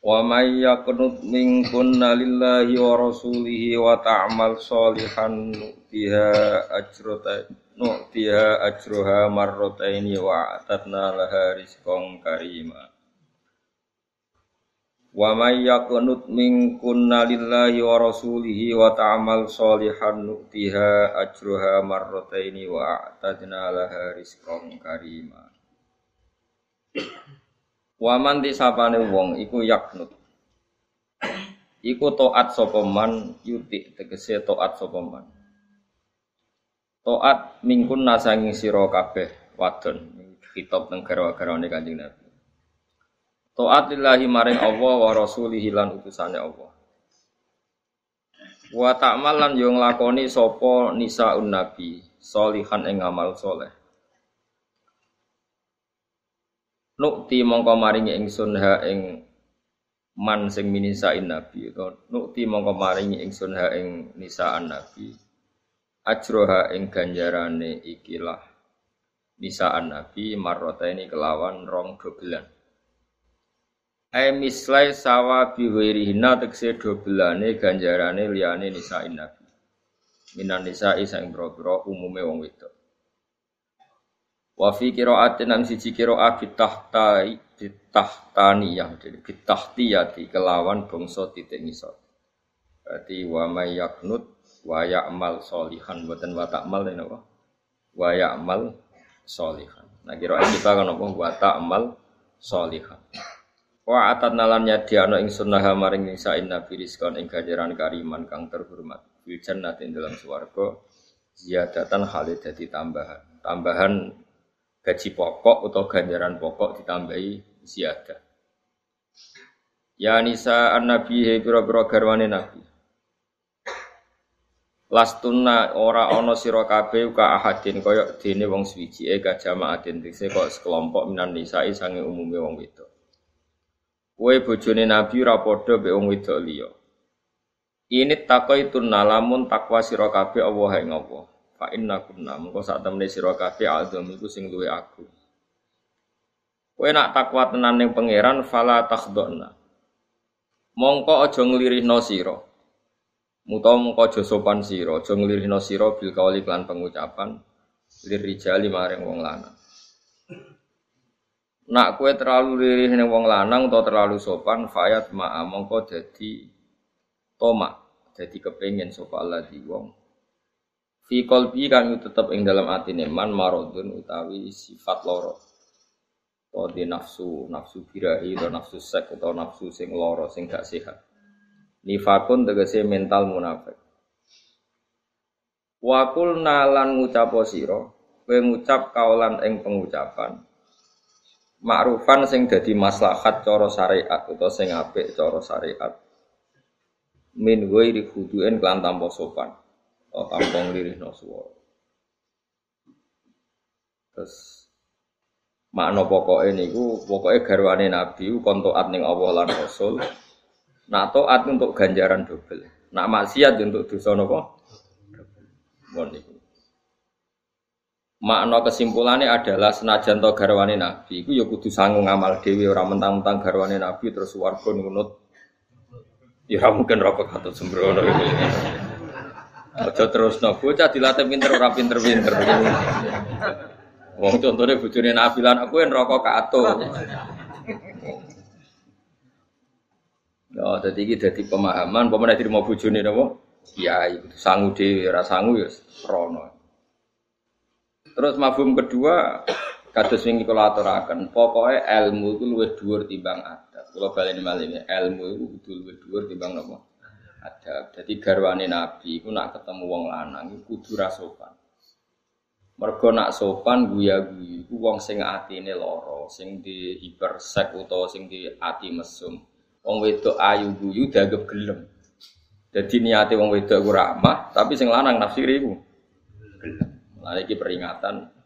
Wa may yaqnut minkunna lillahi wa rasulihi wa ta'mal sholihan nu'tiha ajrata nu'tiha ajruha marrataini wa atatna laha rizqan karima. Wa may yaqnut minkunna lillahi wa rasulihi wa ta'mal sholihan nu'tiha ajruha marrataini wa atatna laha rizqan karima Waman di sapane wong iku yaknut. Iku toat sapa man yuti tegese toat sapa man. Toat mingkun nasangi sira kabeh wadon kitab teng garwa-garwane Kanjeng Nabi. Toat lillahi maring Allah wa rasulihi lan utusane Allah. Wa ta'mal lan yo nglakoni sapa nisaun nabi solihan ing amal soleh. Nukti mongko maringi ingsun ha ing man sing minisain nabi utawa nukti mongko maringi ingsun ha ing nisaan nabi. Ajroha ing ganjarane ikilah nisaan nabi marrota ini kelawan rong dobelan. Ai mislai sawa biwirihina tekse dobelane ganjarane liyane nisain nabi. Minan nisai sang boro-boro umume wong wedok Wa fi qiraatin nang siji qiraat bitahtai bitahtaniyah jadi bitahtiyati kelawan bangsa titik ngisor. Berarti wa may yaknut wa ya'mal solihan boten wa ta'mal ini apa? Wa ya'mal solihan. Nah qiraat kita kan apa wa ta'mal solihan. Wa atat nalan nyadiano ing sunnah maring nisain nabi rizkon ing gajaran kariman kang terhormat. Fil jannatin dalam swarga ziyadatan halid dadi tambahan. Tambahan gaji pokok atau ganjaran pokok ditambahi ziyadah. Ya nisa an nabi he pira-pira garwane nabi. Lastuna ora ana sira kabeh ka ahadin kaya dene wong suwiji e ka jamaatin dise kok sekelompok minan nisa'i sange umume wong wedok. Kowe bojone nabi ora padha wong wedok liya. Ini takoitun nalamun takwa sira kabeh Allah ing Allah. Fa inna kunna mengko sak temene sira kabeh azam iku sing luwe aku. Kowe nak takwa tenan ning pangeran fala takhdona. Mongko aja nglirihno sira. Muta mongko aja sopan sira, aja nglirihno sira bil kauli lan pengucapan lirijali maring wong lanang. Nak kue terlalu lirih ning wong lanang atau terlalu sopan, fayat ma'a mongko dadi toma, dadi kepengin sapa Allah di wong fi qalbi kang tetep ing dalam atine man maradun utawi sifat loro atau di nafsu nafsu birahi atau nafsu sek atau nafsu sing loro sing gak sehat. Nifakun tegese mental munafik. Wakul nalan ngucap sira kowe ngucap kaulan ing pengucapan makrufan sing dadi maslahat cara syariat atau sing apik cara syariat. Min ghairi khudu'in kelan tanpa sopan oh, tampung lirih no suara. Terus makna pokoknya niku pokoknya garwane Nabi kon taat ning Allah lan Rasul. Nak taat untuk ganjaran double. Nak maksiat untuk dosa napa? Mon niku. Makna kesimpulannya adalah senajan to garwane Nabi iku ya kudu sanggup ngamal dhewe ora mentang-mentang garwane Nabi terus warga ngunut. Ya mungkin rokok atau sembrono. Aja terus no bocah dilatih pinter ora pinter-pinter. Wong contohnya bojone Nabi lan aku yang rokok kato. Ya, dadi iki dadi pemahaman, pemene dadi mau bojone napa? Kiai, sangu dhewe ora sangu ya rono. Terus mafhum kedua kados wingi kula aturaken, pokoke ilmu itu luwih dhuwur timbang adat. Kula baleni malih ilmu itu kudu luwih dhuwur timbang napa? Adab. Jadi garwane Nabi iku nak ketemu wong lanang iku kudu ra sopan. Mergo nak sopan guya-guyu iku wong sing atine lara, sing di hipersek utawa sing di ati mesum. Wong wedok ayu guyu dianggap gelem. Jadi niate wong wedok iku ramah, tapi sing lanang nafsiri iku gelem. Lah iki peringatan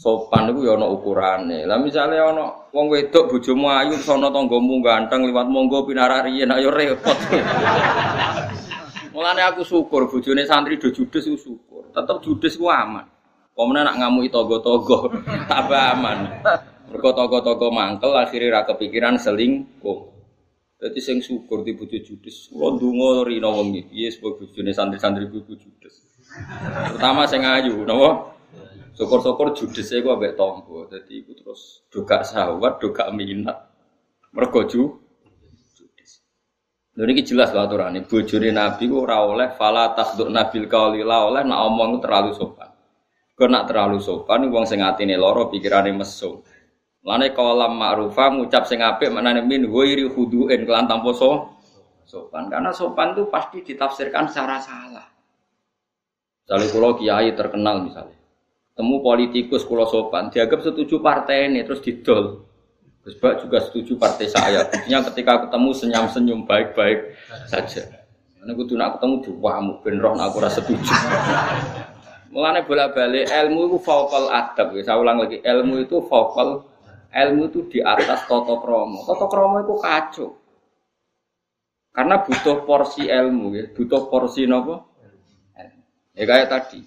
sopan iku ya ana ukurane. Lah misale ana wong wedok bojomu ayu sono tanggamu ganteng liwat monggo pinara riyen ayo repot. Mulane aku syukur bojone santri do judes iku syukur. Tetep judes ku aman. Pemene nak ngamuki togo-togo tambah aman. Mergo togo-togo mangkel akhirnya ra kepikiran selingkuh. Dadi sing syukur di bojo judes. Kula ndonga rina wong iki piye santri-santri iku judes. Terutama sing ayu, napa? Syukur-syukur judese ku ambek tonggo. Dadi iku terus duga sahwat, duga minat. Mergo ju niki jelas lho aturane. Bojone Nabi ku oleh fala tasduk nabil qauli la oleh nak omong terlalu sopan. Kau nak terlalu sopan, wong sing atine loro pikirane mesum. Lane kolam ma'rufa ngucap sing apik menane min ghairi huduin kelan tanpa so sopan. Karena sopan itu pasti ditafsirkan secara salah. Misalnya kalau kiai terkenal misalnya, temu politikus kalau sopan, dianggap setuju partai ini terus didol. Terus Bak juga setuju partai saya. Buktinya ketika ketemu senyum-senyum baik-baik saja. Karena aku tuh ketemu diwamu ben roh aku rasa setuju. Mulane bolak-balik ilmu itu vokal adab. Saya ulang lagi, ilmu itu vokal ilmu itu di atas toto kromo. Toto kromo itu kacau. Karena butuh porsi ilmu, ya. butuh porsi nopo. Ya kayak tadi,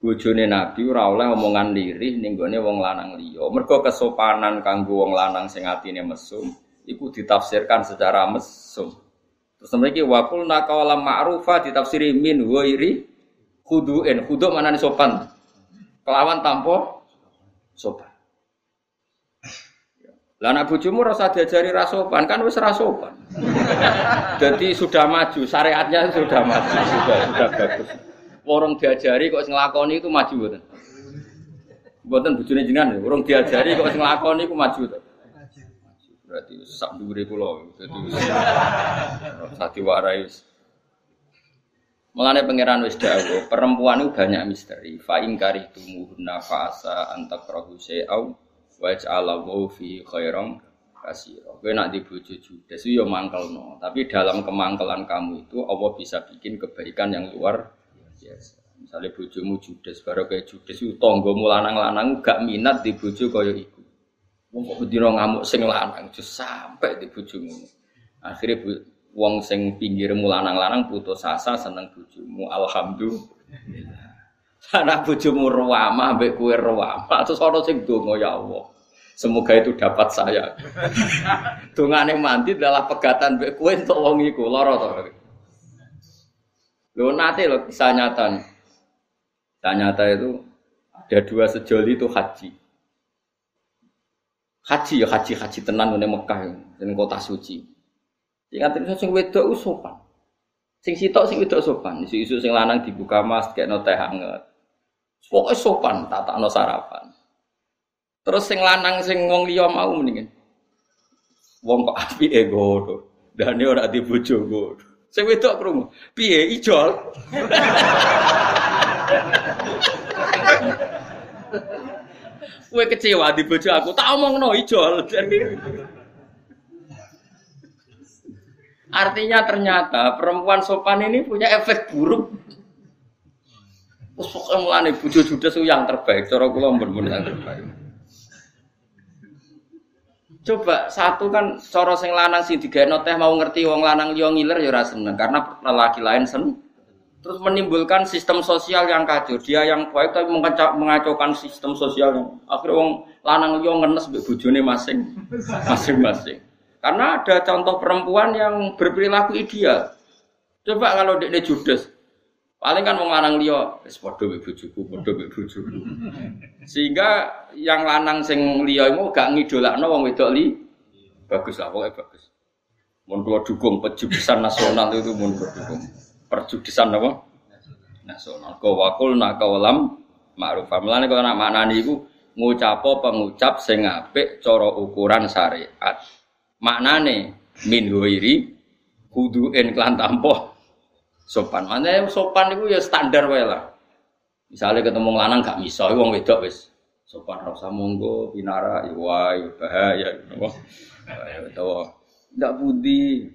bojone Nabi ora oleh omongan lirih ning gone wong lanang liya. Mergo kesopanan kanggo wong lanang sing atine mesum iku ditafsirkan secara mesum. Terus mriki waqul naqala ma'rufa ditafsiri min ghairi Huduin, hudu mana nih sopan? Kelawan tampo sopan. Lah anak bojomu rasa diajari rasopan, kan wis rasopan. Jadi sudah maju, syariatnya sudah maju, sudah sudah bagus. Orang diajari kok ngelakoni itu maju betul. Buatan bojone jenengan, orang diajari kok ngelakoni itu maju tuh. Berarti sak dhuwure kula. Dadi sak diwarai Mulane pangeran wis dawuh, perempuan itu banyak misteri. Fa in karihtumuhunna fa'asa antakrahu syai'au wa ja'alallahu fi khairan kasira. Kowe nak di bojo judes yo mangkelno, tapi dalam kemangkelan kamu itu Allah bisa bikin kebaikan yang luar biasa. Misalnya bojomu judes, baru kayak judes itu tonggomu lanang-lanang gak minat di bojo kaya iku. Wong kok bedino ngamuk sing lanang, sampai di bojomu. Akhirnya wong sing pinggirmu lanang-lanang putus asa seneng bojomu alhamdulillah anak bojomu ruwama ambek kue ruwama terus ana sing donga ya Allah semoga itu dapat saya dongane mandi adalah pegatan mbek kue untuk wong iku lara lho nate lho kisah nyata kisah nyata itu ada dua sejoli itu haji haji ya haji haji tenan ning Mekah ning kota suci Ingat itu sing wedok sopan. Sing sitok sing wedok sopan. Isu-isu sing lanang dibuka mas kayak teh hangat. Pokoknya sopan, tak tak no sarapan. Terus sing lanang sing wong liya mau mendingin. Wong kok api ego to. Dan ini orang di bojo Sing wedok krungu. Piye ijol? Kue kecewa di bojo aku, tak omong no ijol. Artinya ternyata perempuan sopan ini punya efek buruk. Pokoknya mulane bojo judes yang terbaik, cara kula mbon yang terbaik. Coba satu kan cara sing lanang sing digawe teh mau ngerti wong lanang liya ngiler ya ora seneng karena lelaki lain sen terus menimbulkan sistem sosial yang kacau. Dia yang baik tapi mengacaukan sistem sosial yang akhirnya wong lanang liya ngenes mbek bojone masing masing-masing. Karena ada contoh perempuan yang berperilaku ideal. Coba kalau dia judes, paling kan wong lanang liya wis padha mek bojoku, padha mek bojoku. Sehingga yang lanang sing liya iku gak ngidolakno wong wedok li. Bagus lah pokoknya bagus. Mun kula dukung perjudisan nasional itu mun dukung. Perjudisan apa? Nasional. Kau wakul nak kawalam ma'ruf. Mulane kalau nak maknani iku ngucapo pengucap sing apik cara ukuran syariat maknane min huiri kudu en klan tampo sopan. Mana sopan itu ya standar wae lah. Misalnya ketemu lanang gak miso, wong wedok wis sopan ra usah monggo pinara ya wae bahaya napa. Ya ndak budi.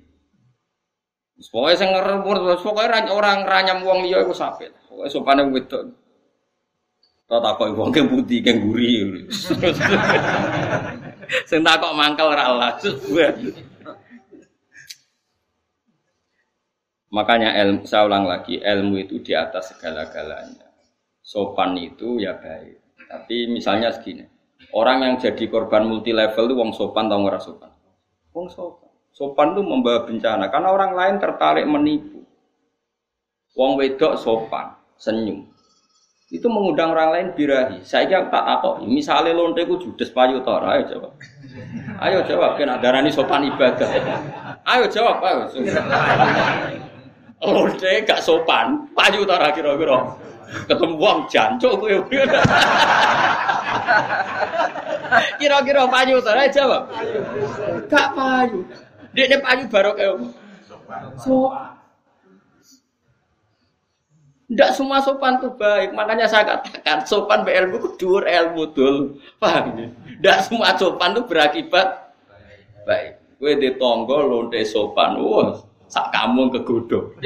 Pokoknya sing ngerempur, pokoknya orang ranyam wong liya iku sapit. Pokoke sopane wedok. Tak takok wong ke budi ke guri. Sing takok mangkel ra Allah. Makanya ilmu, saya ulang lagi, ilmu itu di atas segala-galanya. Sopan itu ya baik. Tapi misalnya segini, orang yang jadi korban multi level itu wong sopan atau nggak sopan? Wong sopan. Sopan itu membawa bencana karena orang lain tertarik menipu. Wong wedok sopan, senyum. Itu mengundang orang lain birahi. Saya kira tak apa. Misalnya lonte ku judes payu tora, ayo jawab. Ayo jawab, kena darani sopan ibadah. Ayo jawab, ayo. Lonte gak sopan, payu tora kira-kira. Ketemu wong jancuk kowe. Kira-kira payu tora jawab. Gak payu. Ini payu baru kayak sopan. Tidak semua sopan tuh baik, makanya saya katakan sopan be ilmu kudur ilmu dul, paham ya? Tidak semua sopan tuh berakibat baik. Kue di tonggo lonte sopan, wah, sak kamu kegodok.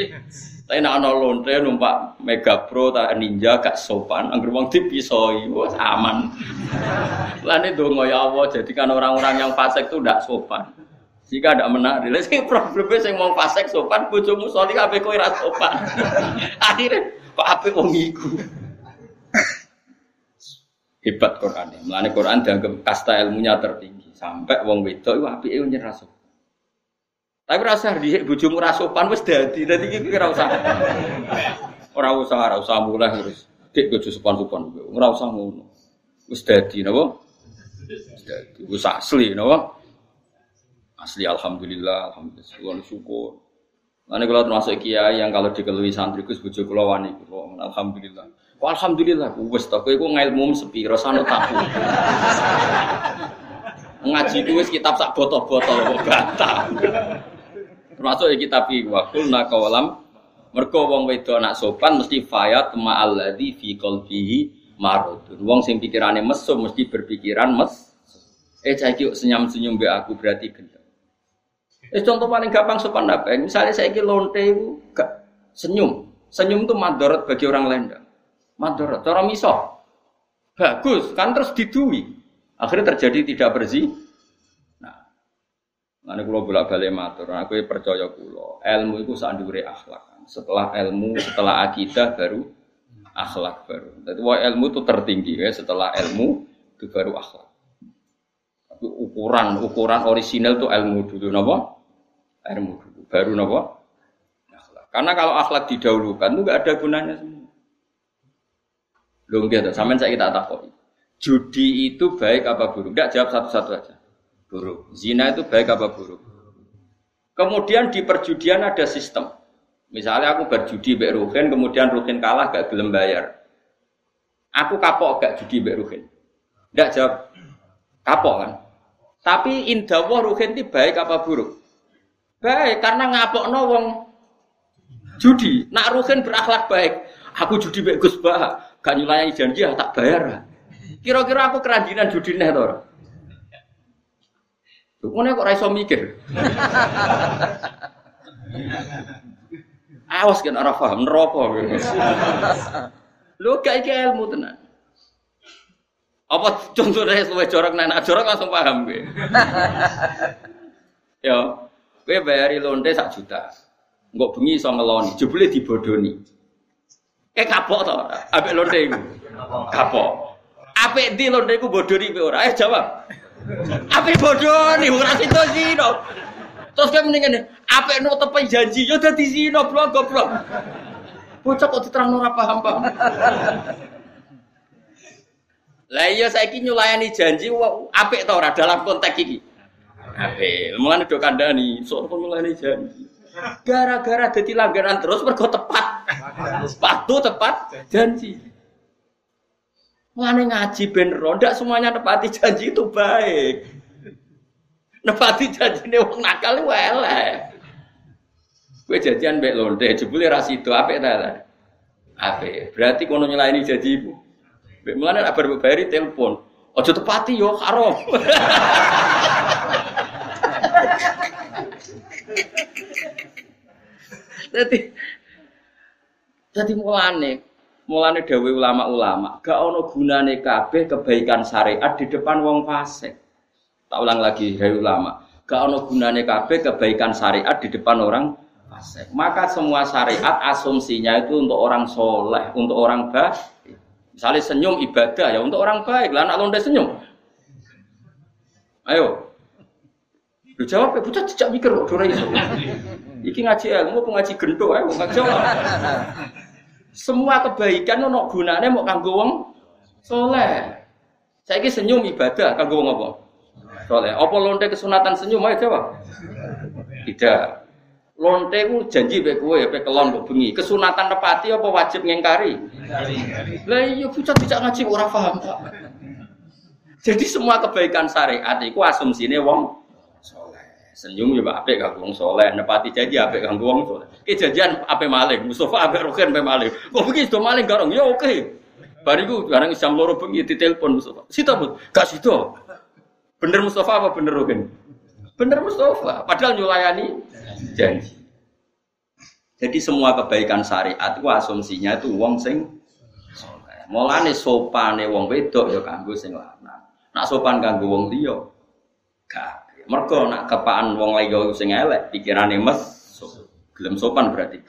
Tapi nak ana lonte numpak Mega Pro tak Ninja gak sopan, angger wong dipisoi, wah aman. Lah ini dongo ya Allah, jadikan orang-orang yang fasik tuh tidak sopan. Jika tidak menarik, lha sing problemnya sing mau fasek sopan, bojomu soli kabeh kowe ra sopan. Akhirnya kok apik wong iku. Hebat Quran. Mulane Quran dianggap kasta ilmunya tertinggi. Sampai wong wedok iku apike nyerah sopan. Tapi rasa di bojomu ra sopan wis dadi. Dadi iki ora usah. Ora usah, ora usah mulai terus. Dik bojo sopan-sopan. Ora usah ngono. Wis dadi napa? Wis dadi. Wis asli napa? Asli alhamdulillah, alhamdulillah syukur. Nanti kalau termasuk kiai yang kalau dikelui santri kus bujuk kula wani alhamdulillah. Kok alhamdulillah, wes tak kowe iku ngilmu sepiro sano tahu. Ngaji ku wis kitab sak botol-botol bantah. Termasuk ya kitab wa kulna qawalam mergo wong wedok anak sopan mesti fayat ma'alladzi fi qalbihi maradun. Wong sing pikirane mesum mesti berpikiran mes. Eh cah senyum-senyum be aku berarti gendeng. Eh, contoh paling gampang sopan apa? Misalnya saya lonte senyum. Senyum itu madorot bagi orang lain. Madorot. Cara miso. Bagus. Kan terus didui. Akhirnya terjadi tidak bersih. Nah. Nanti kalau bolak balik matur. Aku percaya kulo. Ilmu itu sandure akhlak. Setelah ilmu, setelah akidah baru akhlak baru. Jadi wah ilmu itu tertinggi ya. Setelah ilmu itu baru akhlak. ukuran ukuran orisinal itu ilmu dulu, napa? ilmu dulu, baru nopo akhlak. Karena kalau akhlak didahulukan itu nggak ada gunanya semua. Belum gitu, sampai saya kita takut. Judi itu baik apa buruk? Tidak jawab satu-satu aja. Buruk. Zina itu baik apa buruk? Kemudian di perjudian ada sistem. Misalnya aku berjudi Mbak Ruhin, kemudian Ruhin kalah gak belum bayar. Aku kapok gak judi Mbak Ruhin. Tidak jawab. Kapok kan? Tapi indah Ruhin itu baik apa buruk? Baik, karena ngapok wong judi. Nak ruhin berakhlak baik. Aku judi baik Gus Bah, gak nyulayani janji tak bayar. Kira-kira aku keranjinan judi nih Mana kok raiso mikir? Awas kan arah paham neraka. Lu gak iki ilmu tenan. Apa contohnya sesuai jorok nana jorok langsung paham gue. ya, Kowe bayari lonte sak juta. Enggak bengi iso ngeloni, jebule dibodoni. Eh kapok to, ambek lonte iku. Kapok. Apik ndi lonte iku bodoni ora? Eh jawab. Apik bodoni ora situ zino. Terus kayak mendingan apik no tepe janji yo dadi zino blok goblok. Bocah kok diterangno ora paham-paham. Lah iya saiki nyulayani janji apik to ora dalam konteks iki. Ape, mulane do kandhani, sok pemilane janji. Gara-gara dadi langgaran terus mergo tepat. Sepatu tepat janji. Mulane ngaji ben ro, ndak semuanya nepati janji itu baik. Nepati janjine wong nakal ku elek. Kowe janjian mbek lonte, jebule ra sido apik ta. Ape. Berarti kono nyelaini jadi ibu. Mulane nek bar bayari telepon. Aja tepati yo haram. Jadi jadi mulane mulane dawe ulama-ulama gak ono gunane kabeh kebaikan syariat di depan wong fasik. Tak ulang lagi hai ulama, gak ono gunane kabeh kebaikan syariat di depan orang fasik. Maka semua syariat asumsinya itu untuk orang soleh, untuk orang baik. Misalnya senyum ibadah ya untuk orang baik. Lah anak londe senyum. Ayo. Lu jawab ya, bocah tidak mikir kok ora iso. Iki ngaji ilmu apa ngaji gendo ae jawab. Semua kebaikan ono gunane mau kanggo wong soleh. Saiki senyum ibadah kanggo wong apa? Soleh. Apa lonte kesunatan senyum ayo jawab. Tidak. Lonte ku janji bae kowe pe kelon kok bengi. Kesunatan nepati apa wajib ngengkari? Lah iya bocah tidak ngaji ora paham. Jadi semua kebaikan syariat itu asumsinya wong Senyum ya apik kanggo wong saleh, nepati janji apik kanggo wong saleh. Ki janjian maling, Mustafa apik rugen apik maling. Kok begini sudah maling garong? Ya oke. Bariku barang jam loro bengi ditelepon Mustafa. Sita, Bu. Gak sita. Bener Mustafa apa bener rugen? Bener Mustafa, padahal nyulayani janji. Jadi semua kebaikan syariat itu asumsinya itu wong sing soleh. Mulane sopane wong wedok ya kanggo sing lanang. Nak sopan kanggo wong liya gak Mergo nak kepaan wong liya sing elek, pikirane mes gelem sopan berarti.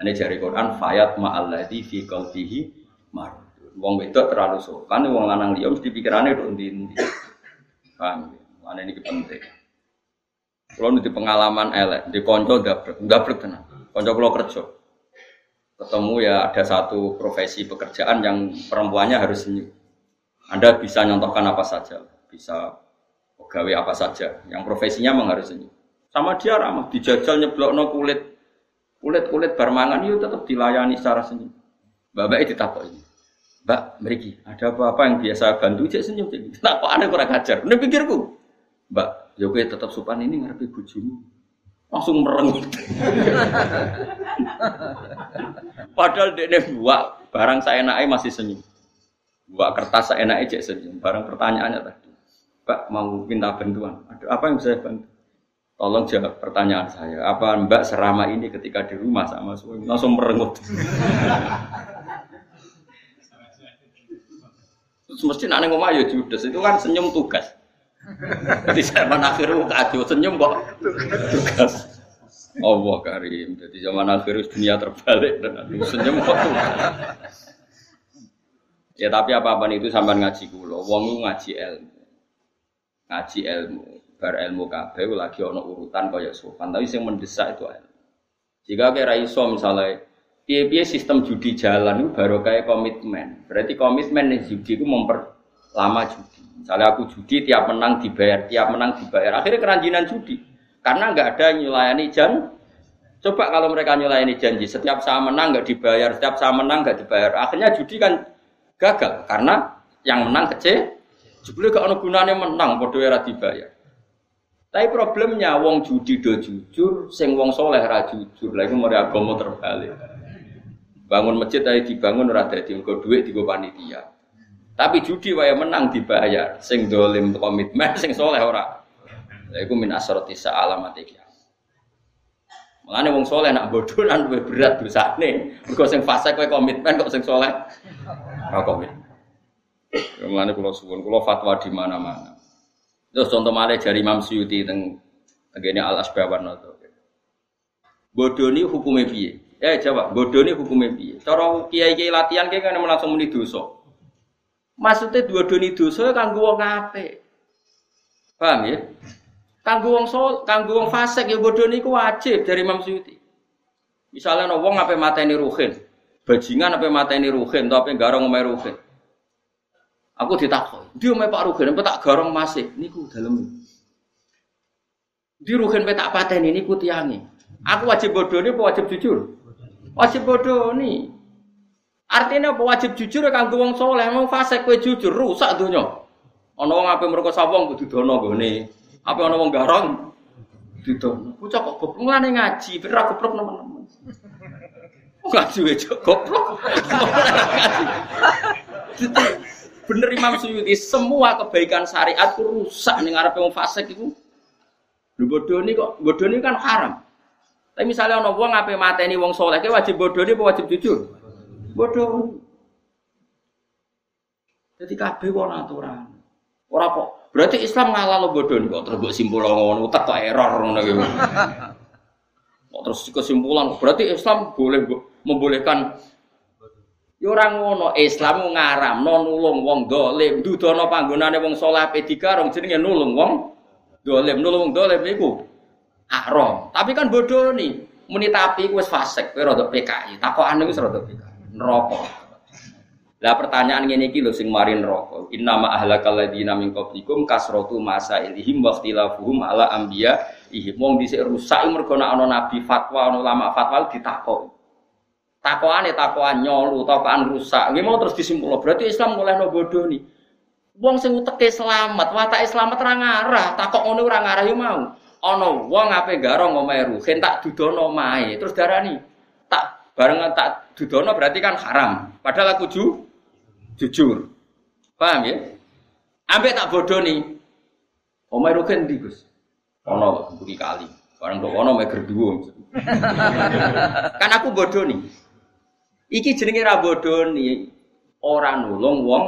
Ini jari Quran fayat ma'alladzi fi qalbihi mar. Wong wedok terlalu sopan, wong lanang liya mesti pikirane nduk ndi-ndi. Paham? Ini penting. Kalau di pengalaman elek, di konco dabrek, dabrek tenan. Konco kalau kerja, ketemu ya ada satu profesi pekerjaan yang perempuannya harus senyum. Anda bisa nyontohkan apa saja, bisa gawe apa saja. Yang profesinya memang harus senyum sama dia ramah dijajal nyeblok no kulit. Kulit kulit barmangan itu tetap dilayani secara senyum bapak itu takut ini. Mbak meriki ada apa-apa yang biasa bantu cek senyum cek. Kok aneh kurang ajar. Ini pikirku. Mbak ya tetap sopan ini ngerti bujumu langsung merengut padahal dia buat barang saya naik masih senyum. Buat kertas saya naik cek senyum. Barang pertanyaannya tadi Pak mau minta bantuan. Ada apa yang bisa saya bantu? Tolong jawab pertanyaan saya. Apa Mbak serama ini ketika di rumah sama suami langsung merengut? Mesti nane ngomong ya judes itu kan senyum tugas. Jadi zaman akhir kacau senyum kok tugas. Allah karim. Jadi zaman akhir dunia terbalik dan senyum kok tugas. Ya tapi apa-apa itu sampai ngaji kulo. Wong ngaji ilmu ngaji ilmu bar ilmu kabeh lagi ono urutan kaya sopan tapi yang mendesak itu ilmu. Jika kira iso misalnya piye-piye sistem judi jalan itu baru kayak komitmen. Berarti komitmen nih judi itu memperlama judi. Misalnya aku judi tiap menang dibayar tiap menang dibayar. Akhirnya keranjinan judi. Karena nggak ada nyulayani jan coba kalau mereka nyulayani janji setiap saya menang nggak dibayar setiap saya menang nggak dibayar. Akhirnya judi kan gagal karena yang menang kecil Jebule gak ono gunane menang padha ora dibayar. Tapi problemnya wong judi do jujur, sing wong soleh ra jujur. Lah iku mari agama terbalik. Bangun masjid ae dibangun ora dadi engko dhuwit digo panitia. Tapi judi wae menang dibayar. Sing dolim komitmen, sing soleh ora. Lah iku min asrati alamat iki. Mulane wong soleh nak bodoh lan luwih berat dosane. Mergo sing fase kowe komitmen kok sing soleh ora komitmen. Mengenai pulau suwun, pulau fatwa di mana-mana. Terus contoh malah jari Imam Suyuti teng tegene Al Asbawan atau bodoh ini hukumnya piye? Eh jawab, bodoh ini hukumnya piye? Cara kiai kiai latihan kiai kan langsung muni dosa. Maksudnya dua doni dosa kan gua ngape? Paham ya? Kanggo wong sol, kanggo wong fasik ya bodoh niku wajib dari Imam Suyuti. Misalnya wong ngape mateni ruhin, bajingan ngape mateni ruhin, tapi garong ngomai ruhin. Aku ditakoi, dia mau Pak Rugen, petak garong masih, niku dalam. Di Rugen petak paten ini ku tiangi. Aku wajib bodoh ini, wajib jujur? Wajib bodoh ini. Artinya apa wajib jujur ya kanggo wong soleh, mau fase kue jujur rusak dunia. Ono wong ape mereka sawong kudu dono gone. Apa ono wong garong didono. Bocah kok goblok ngene ngaji, ora goblok teman-teman. Ngaji aja goblok. Bener Imam Suyuti, semua kebaikan syariat itu rusak ning ngarepe wong fasik iku. Lho bodoni kok, bodoni kan haram. Tapi misalnya ana wong ape mateni wong saleh, wajib bodoni apa wajib jujur? Bodoh. Jadi kabeh wong aturan. Ora kok. Berarti Islam ngalah lo bodoni kok terus mbok simpul ngono, tak kok error ngono iki. Kok terus kesimpulan berarti Islam boleh membolehkan Ya ora ngono, Islam ngaramno nulung wong dolim, dudono panggonane wong saleh P3 rong jenenge nulung wong dolim, nulung wong dolim iku haram. Tapi kan bodoh nih, muni tapi wis fasik, kowe rada PKI, takokane wis rada PKI. Neraka. Lah pertanyaan ngene iki lho sing mari neraka. Inna ma ahlakal ladina min qablikum kasratu masailihim wa ikhtilafuhum ala anbiya ihim. Wong dhisik rusak mergo ana nabi fatwa, ana ulama fatwa ditakoki. Takoane takoan nyolu, takoan rusak. Nggih mau terus disimpul. Berarti Islam mulai no bodoh nih. Wong sing uteke selamat, watake selamat ora ngarah, takok ngono ora ngarah yo mau. Ana wong ape garong omahe ruhen tak dudono omahe. Terus darani tak barengan tak dudono berarti kan haram. Padahal aku ju, jujur. Paham ya? Ambek tak bodoh nih. Omahe ruhen ndi, Gus? Ana buri kali. Barang kok ono meger duwo. kan aku bodoh nih. Iki jenenge ra bodoni, ora nulung wong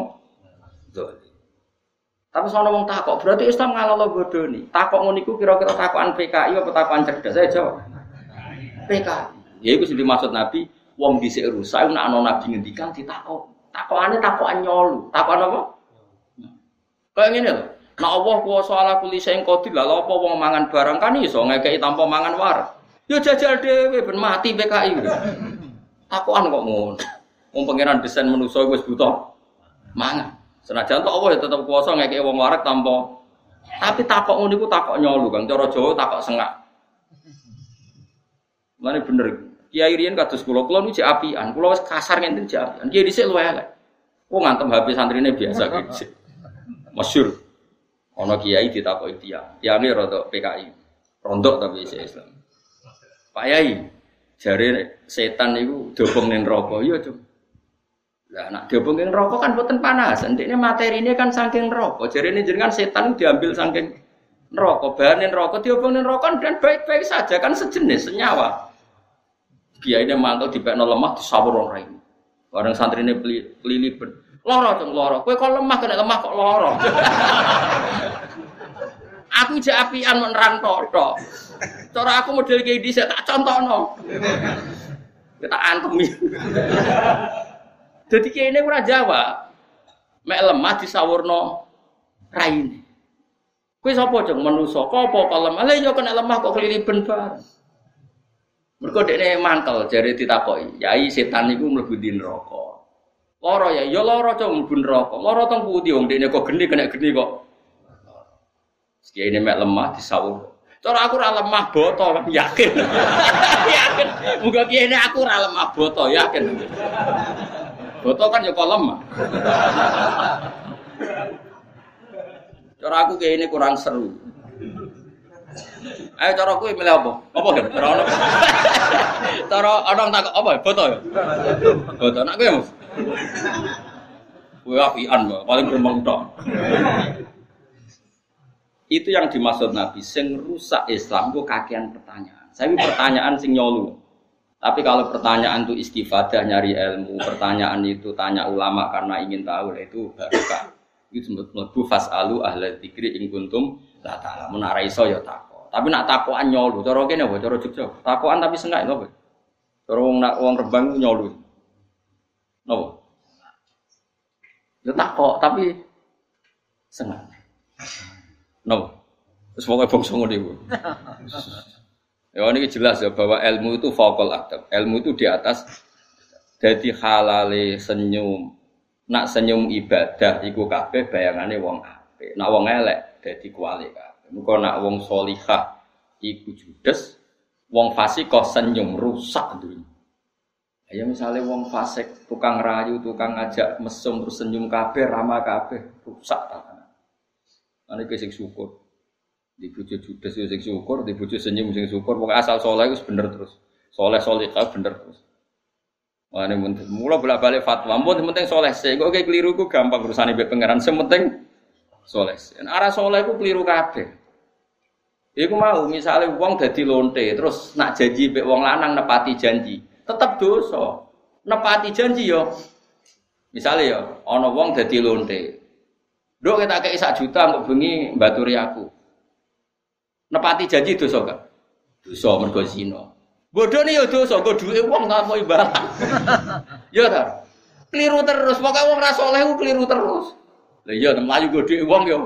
dolim. Tapi sono wong takok, berarti Islam ngalalo bodoni. Takok ngono iku kira-kira takokan PKI apa takokan cerdas? Saya jawab. PKI. Ya iku sing dimaksud Nabi, wong dhisik rusak nek ana nabi ngendikan ditakok. Takokane takokan nyolu. Takokan apa? Kayak ngene lho. Nek Allah kuwasa ala kulli syai'in qadir, lha apa wong mangan barang kan iso ngekeki tanpa mangan war. Ya jajal dhewe ben mati PKI. Takuan kok ngono. Wong pangeran desain manusa wis buta mangan. Senajan tok Allah ya tetep kuasa ngekek wong warak tanpa tapi takok ngono iku takok nyolu Kang cara Jawa takok sengak. Mane bener. Kiai riyen kados kula, kula niku apian, kula wis kasar ngenten jek apian. Kiai dhisik luwe elek. Kok ngantem HP santrine biasa gitu. Masyur. Ana kiai ditakoki tiyang. Tiyange rada PKI. Rondok tapi Islam. Pak Yai, Jare setan itu dobong ning neraka. Iya, Cung. Lah nak dobong neraka kan boten panas. Ndekne materine kan saking neraka. Jarene jenengan setan diambil saking neraka. Bahan neraka diobong neraka dan baik-baik saja kan sejenis senyawa. Kiai ini mantul di pekno lemah disawur orang ini. Orang santri ini kelilipan. Loro cung loro. Kue kok lemah kena lemah kok loro. Aku jak apian menerang tok. Cara aku model kayak saya tak contohno. Kita antemi. Jadi kayak ini ora Jawa. Mek lemah disawurno raine. Kuwi sapa jeng apa kok lemah? Lah ya kena lemah kok keliliben bareng. Mergo mantel jare ditakoki, "Yai setan iku mlebu di neraka." Loro ya, ya loro cok mlebu neraka. Loro teng pundi wong kok geni kena geni kok. Kiai ini mek lemah disawur. Cara aku ora lemah boto kan yakin. yakin. Muga kiai ini aku ora lemah boto yakin. Boto kan ya lemah. Cara aku kiai ini kurang seru. Ayo cara aku milih apa? Apa kan? Cara ono. Cara orang tak apa? Boto ya. Boto nak kowe. Kowe apian, paling gremeng tok. Itu yang dimaksud Nabi, sing rusak Islam itu kakean pertanyaan. Saya pertanyaan sing nyolu. Tapi kalau pertanyaan itu istifadah nyari ilmu, pertanyaan itu tanya ulama karena ingin tahu, itu barokah. Itu mlebu fasalu ahla dzikri ing kuntum la ta'ala. Menara iso ya tako. Tapi nak takoan nyolu, cara kene apa? Cara Jogja. Takoan tapi sengak apa? Cara wong nak wong Rembang nyolu. Napa? Ya takok tapi sengak. No. Terus pokoknya bangsa ngono iku. Ya ini jelas ya bahwa ilmu itu fokal adab. Ilmu itu di atas jadi halale senyum. Nak senyum ibadah iku kabeh bayangane wong apik. Nak wong elek dadi kuali kabeh. Muga nak wong solihah iku judes, wong fasik kok senyum rusak dunia. Ya misalnya wong fasik tukang rayu, tukang ngajak mesum terus senyum kabeh, ramah kabeh, rusak tangan. Ane ke sing syukur. Di bojo judes sing syukur, di bojo senyum sing syukur. Pokoke asal soleh wis bener terus. Soleh soleh bener terus. Wah ini penting. Mula bolak balik fatwa. Mau penting soleh sih. Kok kayak keliru ku gampang urusan ibu pangeran. Sementing soleh. Arah soleh ku keliru kabeh. Iku mau misalnya uang jadi lonte terus nak janji be uang lanang nepati janji, tetap dosa. Nepati janji yo. Misalnya yo, ono uang jadi lonte. Dok kita kayak sak juta untuk bengi baturi aku. Nepati janji dosa gak? Dosa mergo zina. Bodoh nih yo dosa, duit uang nggak mau ibarat. Yo tar. Keliru terus, pokoknya uang rasoleh keliru terus. Lah iya, melayu gue duit uang yo.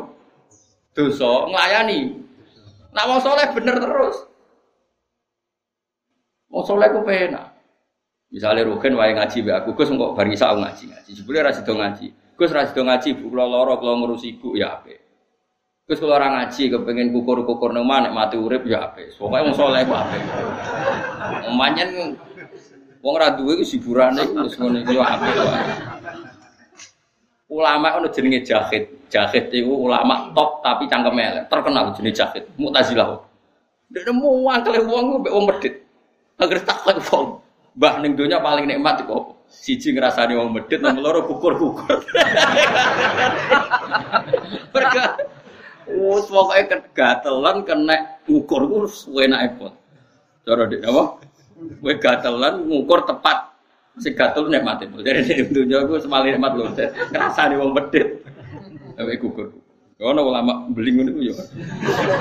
Dosa ngelayani. Nak wong soleh bener terus. Wong soleh ku penak. Misalnya Rukin wae ngaji be aku, Gus kok bar isa ngaji ngaji. Jebule ra sido ngaji. Gus ra sido ngaji, bu kula lara kula ngurusi ibu ya apik. Gus kula ora ngaji kepengin kukur-kukur nang mana mati urip ya apik. Pokoke wong soleh ku apik. Manyen wong ra duwe ku hiburane wis ngono iki apik Ulama ono jenenge Jahid. Jahid itu ulama top tapi cangkem elek, terkenal jenis Jahid. Mu'tazilah. Dia mau angkel wong mbek wong medit. Agar takut wong. Mbah ning donya paling nikmat kok. Siji ngrasani wong medit, nomor loro kukur-kukur. Mereka Wes pokoke kegatelan kena ngukur ku enake pun. Cara dik apa? Kowe gatelan ngukur tepat sing gatel nek mati. Jadi ning dunya ku semali nikmat lho. Ngrasani wong medit. Ewe gugur. Ono ulama beli ngono iku ya.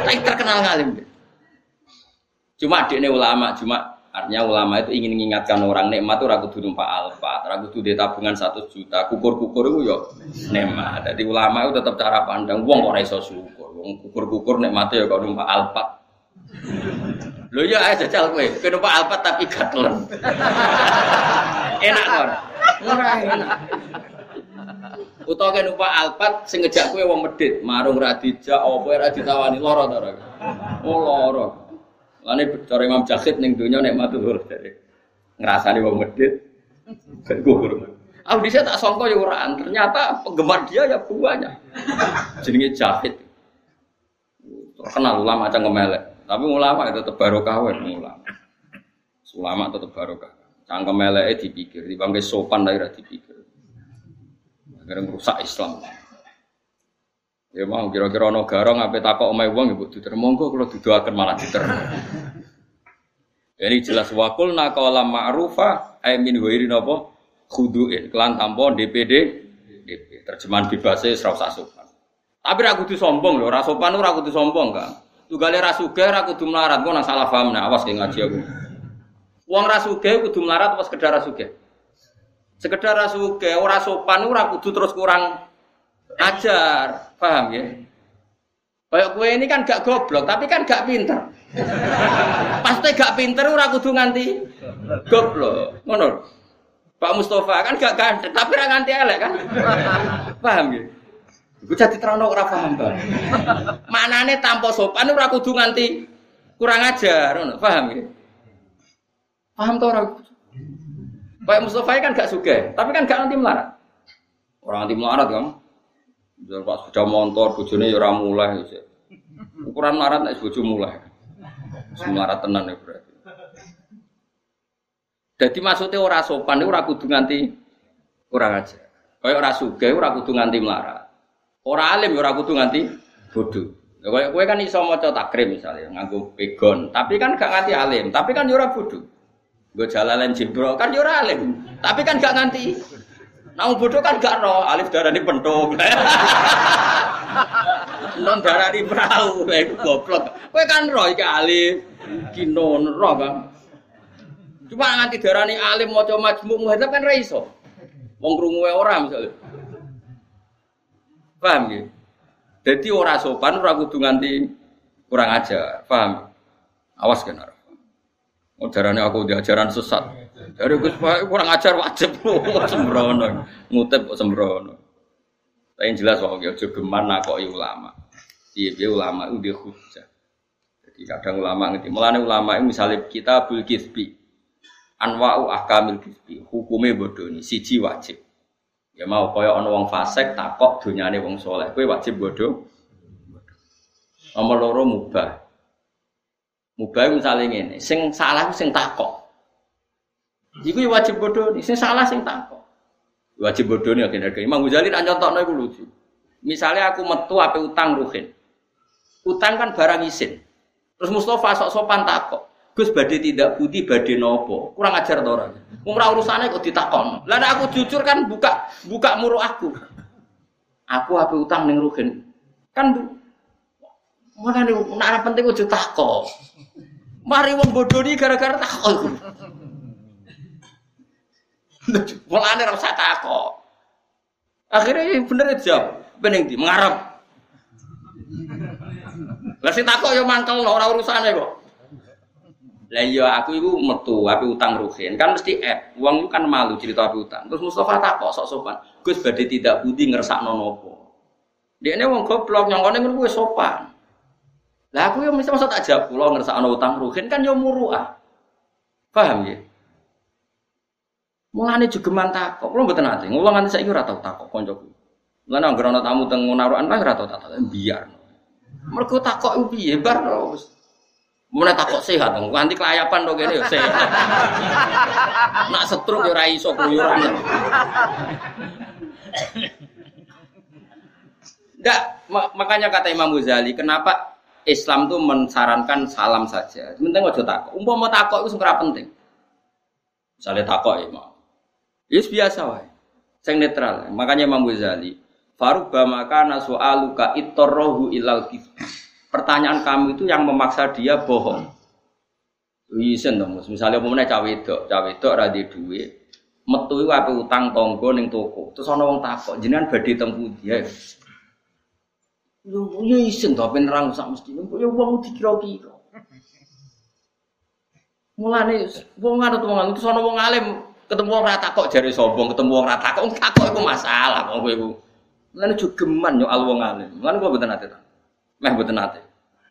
Tapi terkenal ngalim. Cuma dekne ulama, cuma artinya ulama itu ingin mengingatkan orang nikmat itu ragu kudu numpak alfa, ragu kudu tabungan satu juta, kukur-kukur itu yo nikmat. Jadi ulama itu tetap cara pandang wong ora iso syukur. Wong kukur-kukur nikmate ya kok numpak alfa. Lho ya aja jajal kowe, kowe numpak alfa tapi gatelan. enak kon. Ora enak. Utawa kan numpak Alphard sing ngejak kowe wong medit, marung ra dijak apa ra ditawani lara ta ora. Oh lara. Lane cara Imam Jahid ning donya nek matur dari ngrasani wong medit gugur. Aku bisa tak sangka ya ora, ternyata penggemar dia ya banyak. Jenenge Jahid. Terkenal ulama macam ngemelek. Tapi ulama itu tetap barokah wae ulama. Ulama tetap barokah. Cangkem eleke dipikir, dibangke sopan dari dipikir. Agar rusak Islam. Ya mau kira-kira ono garong apa takok omahe wong ibu diter monggo kalau didoaken malah diter. Ini jelas wakul nakala ma'rufa ay min wairi napa khuduin kelan DPD DP terjemahan bebasnya serau sopan. Tapi ra kudu sombong lho, ra sopan ora kudu sombong kan. Tugale ra sugih ra kudu melarat, kok nang salah paham nah awas ki ngaji aku. Wong ra sugih kudu melarat apa sekedar ra? Sekedar rasuke ora sopan ora kudu terus kurang ajar. Paham ya? Kayak gue ini kan gak goblok, tapi kan gak pinter. Pasti gak pinter ora kudu nganti goblok. Ngono. Pak Mustafa kan gak ganteng, tapi ora nganti elek kan? Paham ya? Gue jadi terang ora paham bang. Manane tanpa sopan ora kudu nganti kurang ajar, paham ya? Paham tuh orang? Pak Mustafa kan gak suka, tapi kan gak nanti melarat. Orang nanti melarat kan. Misal pas sepeda motor, bujune ya mulai. Ya. Ukuran melarat nek bojo mulai. Melarat tenan ya berarti. Jadi maksudnya orang sopan orang kudu nganti kurang aja. Kayak orang suge orang kudu nganti melarat. Orang alim ya orang kudu nganti bodoh. Kayak gue kan iso maca takrim misalnya nganggo pegon, tapi kan gak nganti alim, tapi kan ya ora bodoh. Gue jalan jebro kan yo alim, tapi kan gak nganti. Nah bodoh kan gak roh, alif darah ini pentung. Non darah di perahu, itu goblok. Gue kan roh iki alif, kinon roh kan. Cuma nganti darah ini alim mau coba majmuk muhadzab kan raiso. Wong orang misalnya. Paham gitu? Jadi orang sopan orang kudu nganti kurang ajar, paham? Awas kan Oh, darane aku di ajaran sesat. Dari Gus kurang ajar wajib sembrono. Ngutip kok sembrono. Tapi yang jelas wae aja geman nakoki ulama. Iya, dia ulama itu dia hujah. Jadi kadang ulama ngerti. Mulane ulama itu misalnya kita bul kisbi. Anwa'u ahkamil kisbi. Hukumnya bodoh ini. Siji wajib. Ya mau kaya ana wong fasik takok donyane wong soleh. Kowe wajib bodoh. Nomor loro mubah. Mubah misalnya ini, sing salah sing takok. Iku ya wajib bodoh nih, sing salah sing takok. Wajib nih akhirnya harga. Imam Ghazali nak nyontok iku lucu. Misalnya aku metu apa utang ruhin. Utang kan barang isin. Terus Mustafa sok sopan takok. Gus badhe tidak putih badhe nopo. Kurang ajar to orang. Urusannya kok ditakon. Lah aku jujur kan buka buka muru aku. Aku apa utang ning ruhin. Kan mana nih, nak penting udah takok. Mari wong bodoh nih gara-gara takok. Mulane ora usah takok. Akhirnya ya bener jawab, pening di mengarep. Lah sing takok ya mangkel ora urusane kok. Lah iya aku iku metu api utang ruhin. Kan mesti eh wong kan malu cerita api utang. Terus Mustafa takok sok sopan. Gus badhe tidak budi ngersakno napa. Dekne wong goblok nyongkone ngono kuwi sopan. Lah aku ya mesti masa tak jawab kula ngersakno utang ruhin kan ya muruah. Paham ya? Mulane jogeman takok, kula mboten ate. Ngulang nganti saiki ora tau takok kancaku. Mulane anggere ana tamu teng narukan lah ora tau takok, biar. Mergo takok iku piye bar wis. Mulai takok sehat dong, nganti kelayapan dong ini sehat. Nak setruk ya ora iso. Enggak, makanya kata Imam Ghazali, kenapa Islam tuh mensarankan salam saja. Penting aja takok. Umpama takok itu sebenarnya penting. Misalnya takok ya. Yes biasa wae. Sing netral. Makanya Imam Ghazali, Faruba maka nasu'aluka itorrohu ilal Pertanyaan kamu itu yang memaksa dia bohong. Isen dong, misalnya mau cawe itu, cawe itu ada duit, metu itu apa utang tonggo neng toko, terus orang wong takok, jenengan badhe tempu dia. Yo yo isen to penerang sak mesti, yo wong dikira-kira. Mulane wong ana tuh wong itu ana wong alim ketemu wong rata kok jari sombong, ketemu wong rata kok takok iku masalah wong kowe iku. Lan geman yo al wong alim. Kok mboten ate ta. Meh mboten ate.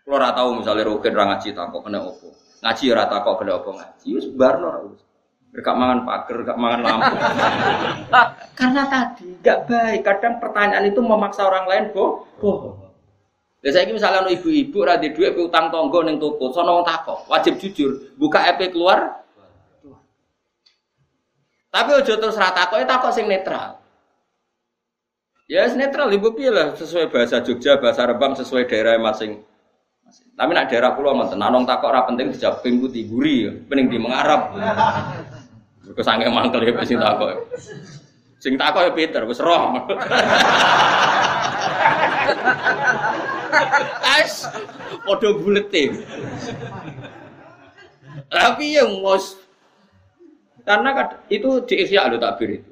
Kulo ora tau misale rugen ra ngaji takok kena opo. Ngaji ora takok kena opo ngaji. Wis barno wis. Gak mangan pager, gak mangan lampu. Karena tadi gak baik. Kadang pertanyaan itu memaksa orang lain boh, bohong. Ya saya misalnya ibu-ibu radhi duit utang tonggo neng toko, sono takok, wajib jujur, buka EP keluar, tapi ojo terus itu takok sing netral. Ya netral ibu pilih sesuai bahasa Jogja, bahasa Rembang sesuai daerah masing. Tapi nak daerah pulau mantan, nanong takok ora penting dijawab pinggu tiburi, pening di mengarap. Mergo sange mangkel ya sing takok. Sing takok ya Peter, wis roh. As padha bulete. Tapi yang mos karena itu di Ihya al takbir itu.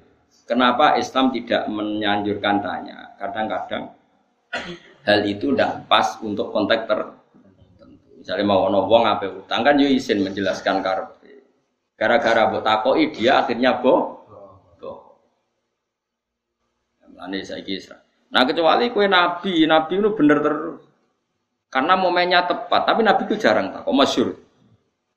Kenapa Islam tidak menyanjurkan tanya? Kadang-kadang hal itu tidak pas untuk konteks tertentu. Misalnya mau ono wong apa utang kan yo izin menjelaskan karep. Gara-gara mbok takoki dia akhirnya bo. Bo. Mulane saiki Nah kecuali kue nabi, nabi itu bener terus. Karena momennya tepat, tapi nabi itu jarang tak. Kok masyur.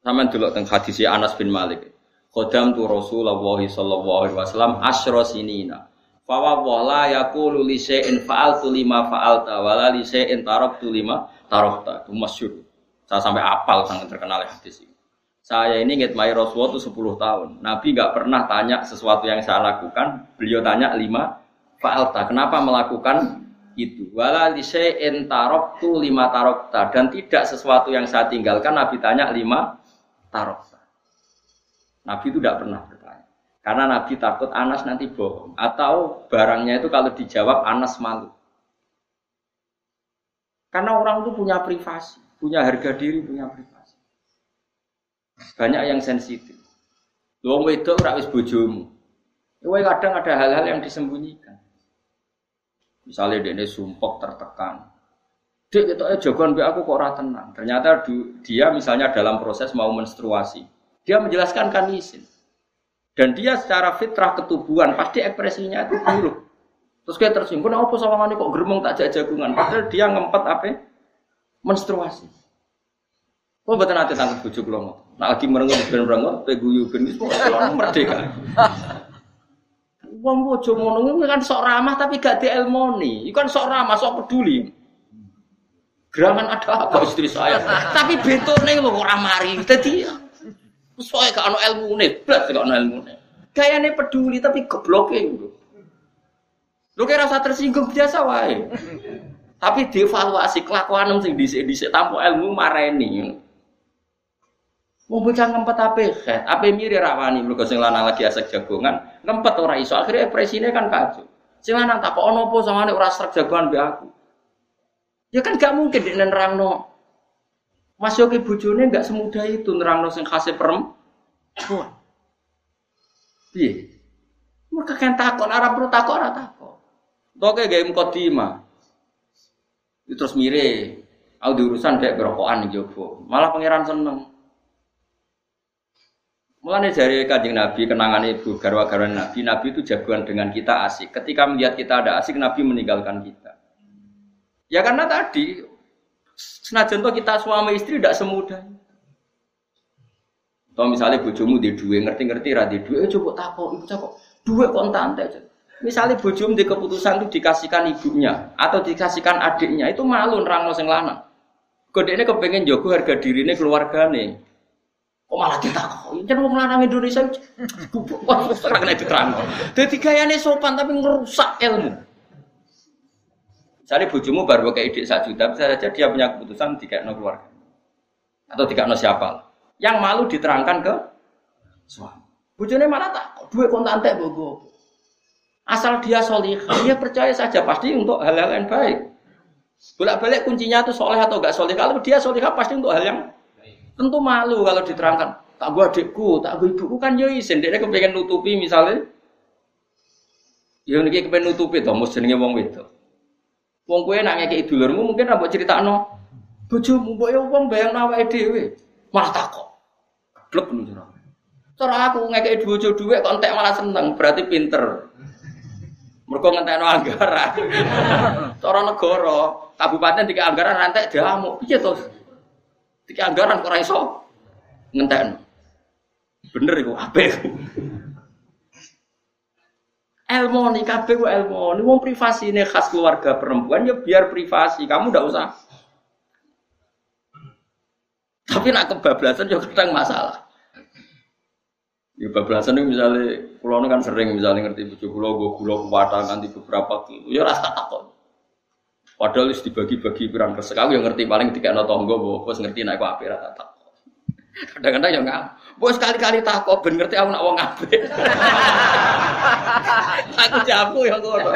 Sama dulu tentang hadis Anas bin Malik. Khodam tu Rasulullah sallallahu alaihi wasallam asyra sinina. Fawa wala yaqulu li syai'in fa'altu lima fa'alta wala li syai'in taraktu lima tarakta. Itu masyhur. Saya sampai apal sangat terkenal hadis ini. Saya ini ngitmai Rasulullah itu 10 tahun. Nabi nggak pernah tanya sesuatu yang saya lakukan. Beliau tanya lima fa'alta. Kenapa melakukan itu? Wala li syai'in taraktu lima tarakta. Dan tidak sesuatu yang saya tinggalkan Nabi tanya lima tarakta. Nabi itu tidak pernah bertanya. Karena Nabi takut Anas nanti bohong. Atau barangnya itu kalau dijawab Anas malu. Karena orang itu punya privasi, punya harga diri, punya privasi. Banyak yang sensitif. Wong wedok ora wis bojomu. Kowe kadang ada hal-hal yang disembunyikan. Misalnya dia sumpok tertekan. Itu aja jagoan aku kok ora tenang. Ternyata dia misalnya dalam proses mau menstruasi. Dia menjelaskan kan izin. Dan dia secara fitrah ketubuhan pasti ekspresinya itu buruk. Terus kayak tersinggung, nah, apa sama kok geremong tak jagungan? Padahal dia ngempet apa? Menstruasi. Oh betul nanti tangkap bujuk lo Nah lagi merengut ben merengut, peguyu ben semua merdeka. Wong bojo ngono kan sok ramah tapi gak dielmoni. Iku kan sok ramah, sok peduli. Gerangan ada apa istri saya? tapi bentone lho ora mari. Dadi Soalnya gak ono ilmune, blas gak ono ilmune. Gayane peduli tapi gobloke lho. Lu kira rasa tersinggung biasa wae. Tapi dievaluasi kelakuan sing dhisik-dhisik tanpa ilmu mareni. Mau bocah ngempet apa? Apa mirip rawani lu sing lanang lagi asek jagongan, ngempet ora iso. Akhirnya presine kan kacau. Sing lanang tak ono apa sangane ora srek jagongan be aku. Ya kan gak mungkin di nerangno. Mas Yogi bojone gak semudah itu nerangno sing khase perempuan. Piye? Mereka kan takut, arah perlu takut, arah takut. Toke gak mukadimah. Terus mire, aku diurusan kayak berokokan di Jopo. Malah pangeran seneng. Mulanya dari kajian Nabi, kenangan ibu, garwa-garwa Nabi, Nabi itu jagoan dengan kita asik. Ketika melihat kita ada asik, Nabi meninggalkan kita. Ya karena tadi senajan toh kita suami istri tidak semudah. Toh misalnya bojomu di dua ngerti-ngerti ra di dua, eh, coba takut, ibu takut, dua kontan aja. Misalnya bojomu di keputusan itu dikasihkan ibunya atau dikasihkan adiknya, itu malu nerang sing lanang. Kode ini kepengen jogo harga diri ini keluarga nih. Kok malah ditakoni? Jan wong lanang Indonesia wah ora kena diterang. Dadi gayane sopan tapi ngerusak ilmu. Misalnya bojomu baru kayak ide satu juta, bisa saja dia punya keputusan tiga no keluarga atau tiga no siapa. Yang malu diterangkan ke suami. Bojone malah tak duit kontan teh bogo. Asal dia solih, dia percaya saja pasti untuk hal-hal yang baik. Bolak-balik kuncinya itu soleh atau enggak soleh. Kalau dia soleh pasti untuk hal yang tentu malu kalau diterangkan. Tak gua adikku, tak gua ibuku kan yo isin. Dia kepengen nutupi misalnya. Ya niki kepengen nutupi toh, mesti jenenge wong wedok. Wong kowe nak ngekeki dulurmu mungkin ra mbok critakno. Bojomu mbok ya wong bayang awake dhewe. Malah takok. Blek ngono cara. Cara aku ngekeki bojo dhuwit kok entek malah seneng, berarti pinter. Mergo ngentekno anggaran. Cara negara, kabupaten tiga anggaran rantek diamuk. Piye to? Tiga anggaran kok ora iso. Bener iku apik. Ilmu nih kabeh ilmu. Ini wong privasi ini khas keluarga perempuan ya biar privasi. Kamu ndak usah. Tapi nak kebablasan juga kadang masalah. Ya bablasan itu misalnya, pulau kan sering misalnya ngerti bujuk pulau, gue pulau kuwata nanti beberapa kilo, ya rasa takut. Padahal is dibagi-bagi pirang resek, aku yang ngerti paling tiga notonggo, bos ngerti naik apa rata tak. Kadang-kadang ya nggak, bos sekali-kali takut, ben ngerti aku nak wong apik. aku jamu ya ngono.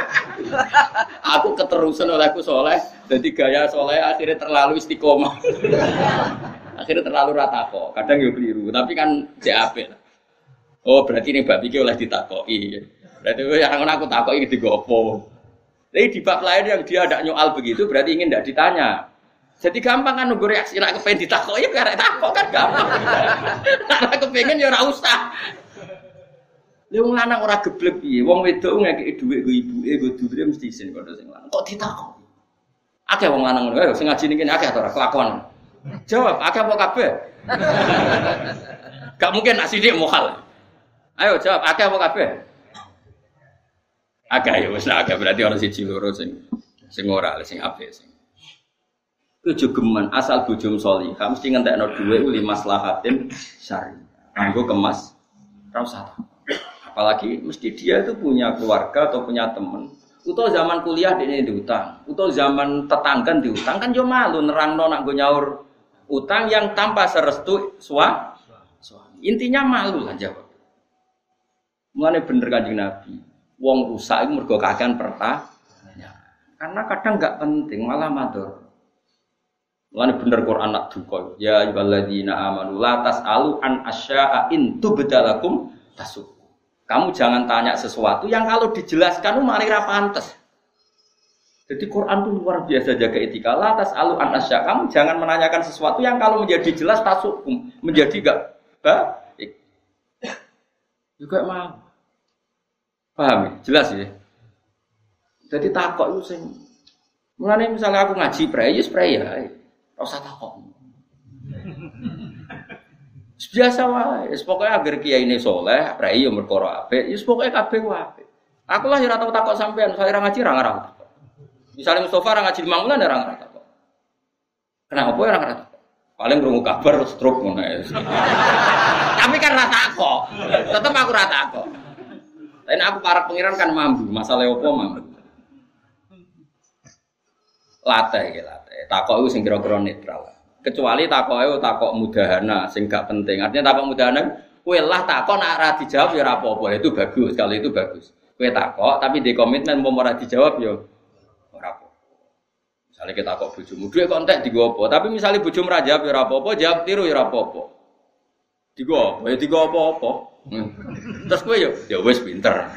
Aku keterusan oleh aku soleh, jadi gaya soleh akhirnya terlalu istiqomah. akhirnya terlalu rata kok. Kadang ya keliru, tapi kan JAP. Oh berarti ini babi oleh ditakoi. Berarti yang aku takoi digopo. Tapi di bab lain yang dia tidak nyoal begitu berarti ingin tidak ditanya. Jadi gampang kan nunggu reaksi nak kepengen ditakoi ya karena takok kan gampang. Karena kepengen ya ora usah. Lha wong lanang ora geblek piye? Wong wedok ngekeki dhuwit go ibuke go dhuwite mesti isin kok sing lanang. Kok ditakok? Akeh wong lanang ngono, sing ngaji niki akeh ora kelakuan. Jawab, akeh apa kabeh? Gak mungkin nak sidik mohal. Ayo jawab, akeh apa kabeh? Akeh ya wis akeh berarti orang siji loro sing sing ora sing apik sing. Itu geman asal bojom solihah mesti ngentekno dhuwit li maslahatin syari. Anggo kemas ra usah. Apalagi mesti dia itu punya keluarga atau punya teman. Utau zaman kuliah dia diutang, utau zaman tetangga diutang kan yo malu nerang nak gue nyaur utang yang tanpa serestu suami. Intinya malu lah jawab. Mulane bener kanjeng Nabi. Wong rusak itu mergo kakean pertanyaan. Karena kadang nggak penting malah mador. Mulane bener Quran nak duka. Ya ayyuhalladzina amanu la tasalu an asya'a in tubdalakum tasuk. Kamu jangan tanya sesuatu yang kalau dijelaskan malah pantas. Jadi Quran itu luar biasa jaga etika. La atas alu anasya. Kamu jangan menanyakan sesuatu yang kalau menjadi jelas tasukum. Menjadi gak baik. Juga mau. Paham ya? Jelas ya? Jadi takut itu sing. Mulanya misalnya aku ngaji pray, ya pray ya. Rasa takut. Biasa wae. Pokoknya agar kiai ini soleh, pray ya merkoro ape. Ya pokoknya kabeh wae. Aku lah ya tahu takut sampean, saya ngaji ra ngarang. Misalnya Mustafa orang ngaji lima bulan orang rata kok. Kenapa ya orang rata? Paling krungu kabar stroke ngono ya. Tapi kan rata kok. Tetep aku rata kok. Tapi aku para pengiran kan mampu, masalah opo mampu. Latih ya latih. Takok itu sing kira-kira netral. Kecuali takok itu takok mudahana sing gak penting. Artinya takok mudahana kue lah takok nak ra dijawab ya ora apa-apa. Itu bagus, kalau itu bagus. Kue takok tapi di komitmen mau ora dijawab ya ora apa. Misalnya kita kok bojomu, duwe kontak di apa? Tapi misalnya bojomu ra jawab ya ora apa-apa, jawab tiru ya ora apa-apa. Digo apa? Ya digo apa-apa. Hmm. Terus kue ya ya wis pinter.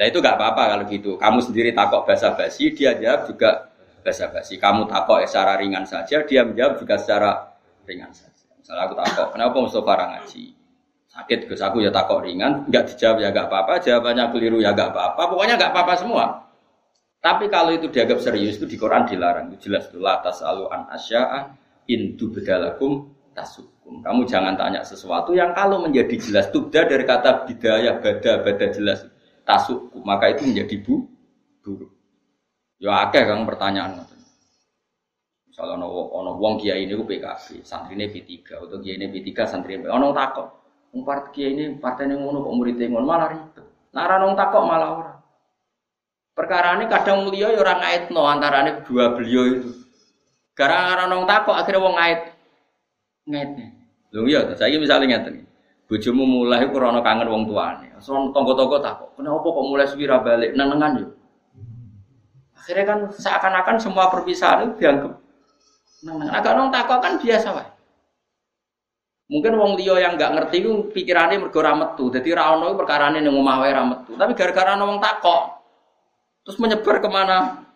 Nah itu gak apa-apa kalau gitu. Kamu sendiri takok basa basi, dia jawab juga basa basi. Kamu takok secara ringan saja, dia menjawab juga secara ringan saja. Misalnya aku takok, kenapa Mustafa ngaji? Sakit, Gus aku ya takok ringan, nggak dijawab ya gak apa-apa, jawabannya keliru ya gak apa-apa, pokoknya gak apa-apa semua. Tapi kalau itu dianggap serius itu di Quran dilarang. Itu jelas itu latas alu an asya'a intu bedalakum tasukum. Kamu jangan tanya sesuatu yang kalau menjadi jelas tubda dari kata bidaya bada bada jelas tasuk maka itu menjadi bu buruk. Ya akeh kang pertanyaan Misalnya ono ono wong kiai ini PKB, santrine P3 atau kiai ini P3 santrine ono takok. Wong part kiai ini partai yang ngono kok murid ngono malah ribet. Nah ora takok malah ora. Perkara ini kadang mulia ya orang no antarane dua beliau itu. Gara-gara nong takok akhirnya wong ngait ngaitnya. Lho iya, saya misalnya ngeten. Bojomu mulai krana kangen wong tuane. So tonggo-tonggo takok, kenapa kok mulai suwi balik nenengan yo? Akhirnya kan seakan-akan semua perpisahan itu dianggap nenengan. Agak nong takok kan biasa wae. Mungkin wong liya yang nggak ngerti itu pikirannya mergo ra metu. Dadi ra ono perkarane ning omah wae ra metu. Tapi gara-gara ana wong takok terus menyebar ke mana?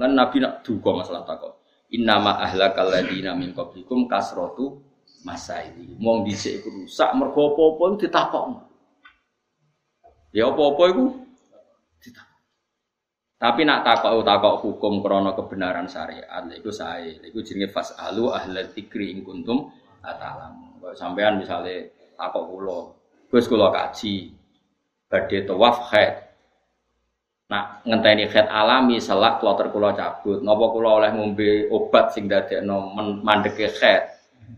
Lan Nabi nak duga masalah takok. Innama ahlakal ladina min qablikum kasratu masa ini. Wong dhisik iku rusak mergo apa-apa iku. Ya apa-apa iku ditakok. Tapi nak takok takok hukum krana kebenaran syariat, iku sae. Iku jenenge fasalu ahla dzikri in kuntum atalam. Sampean misalnya takok kula, Gus kula kaji badhe tawaf haid. Nak ngenteni haid alami selak kloter kula cabut. Napa kula oleh ngombe obat sing dadekno mandeke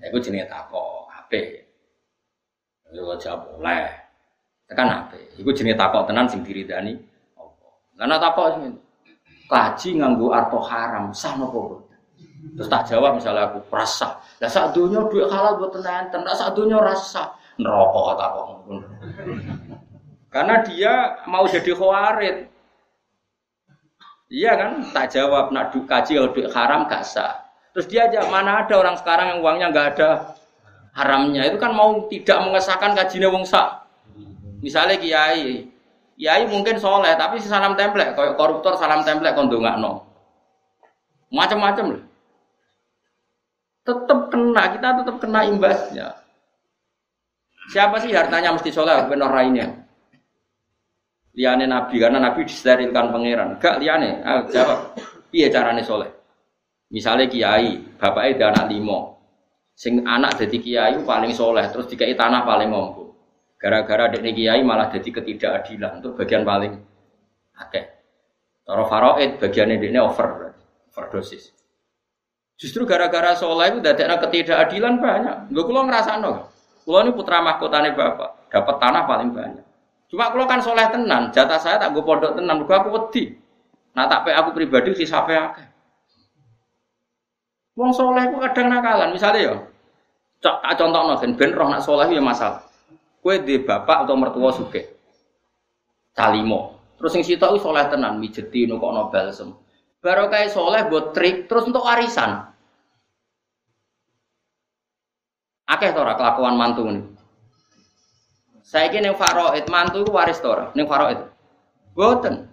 haid? Iku jenenge takok HP. Yo jawab oleh. Tekan HP. Iku jenenge takok tenan sing diridani apa. Lah takok sing kaji nganggo arto haram sah napa Terus tak jawab misalnya aku rasa. Lah sak donya duit halal buat tenan, tenan sak donya rasa. Neraka takok. Karena dia mau jadi khawarid. Iya kan? Tak jawab nak kaji kalau duit haram gak sah. Terus dia aja mana ada orang sekarang yang uangnya nggak ada haramnya itu kan mau tidak mengesahkan kajinya wong sak. Misalnya kiai, kiai mungkin soleh tapi si salam template, kayak koruptor salam template kondo nggak no. Macam-macam lah. Tetap kena, kita tetap kena imbasnya. Siapa sih hartanya mesti soleh, benar lainnya. Liane Nabi karena Nabi disterilkan pangeran. Gak liane, ah, jawab. Iya carane soleh. Misalnya kiai, bapaknya ada anak limo, sing anak jadi kiai paling soleh, terus dikai tanah paling ngomong. Gara-gara adik kiai malah jadi ketidakadilan untuk bagian paling akeh. Toro faroid bagian ini over, overdosis. Justru gara-gara soleh itu ada ketidakadilan banyak. Gue kulo ngerasa no, kulo ini putra mahkotane bapak, dapat tanah paling banyak. Cuma kulo kan soleh tenan, jatah saya tak gue pondok tenan, gue aku wedi. Nah tapi aku pribadi sih sampai akeh. Wong soleh ku kadang nakalan, misalnya ya, tak contoh no, ben roh nak soleh ya masalah. Kue di bapak atau mertua suke, calimo. Terus yang situ soleh tenan, mijeti nukok no balsem. Baru kayak soleh buat trik, terus untuk warisan. Akeh tora kelakuan mantu nih. Saya kira yang faroid mantu itu waris tora, neng faroid. Boten.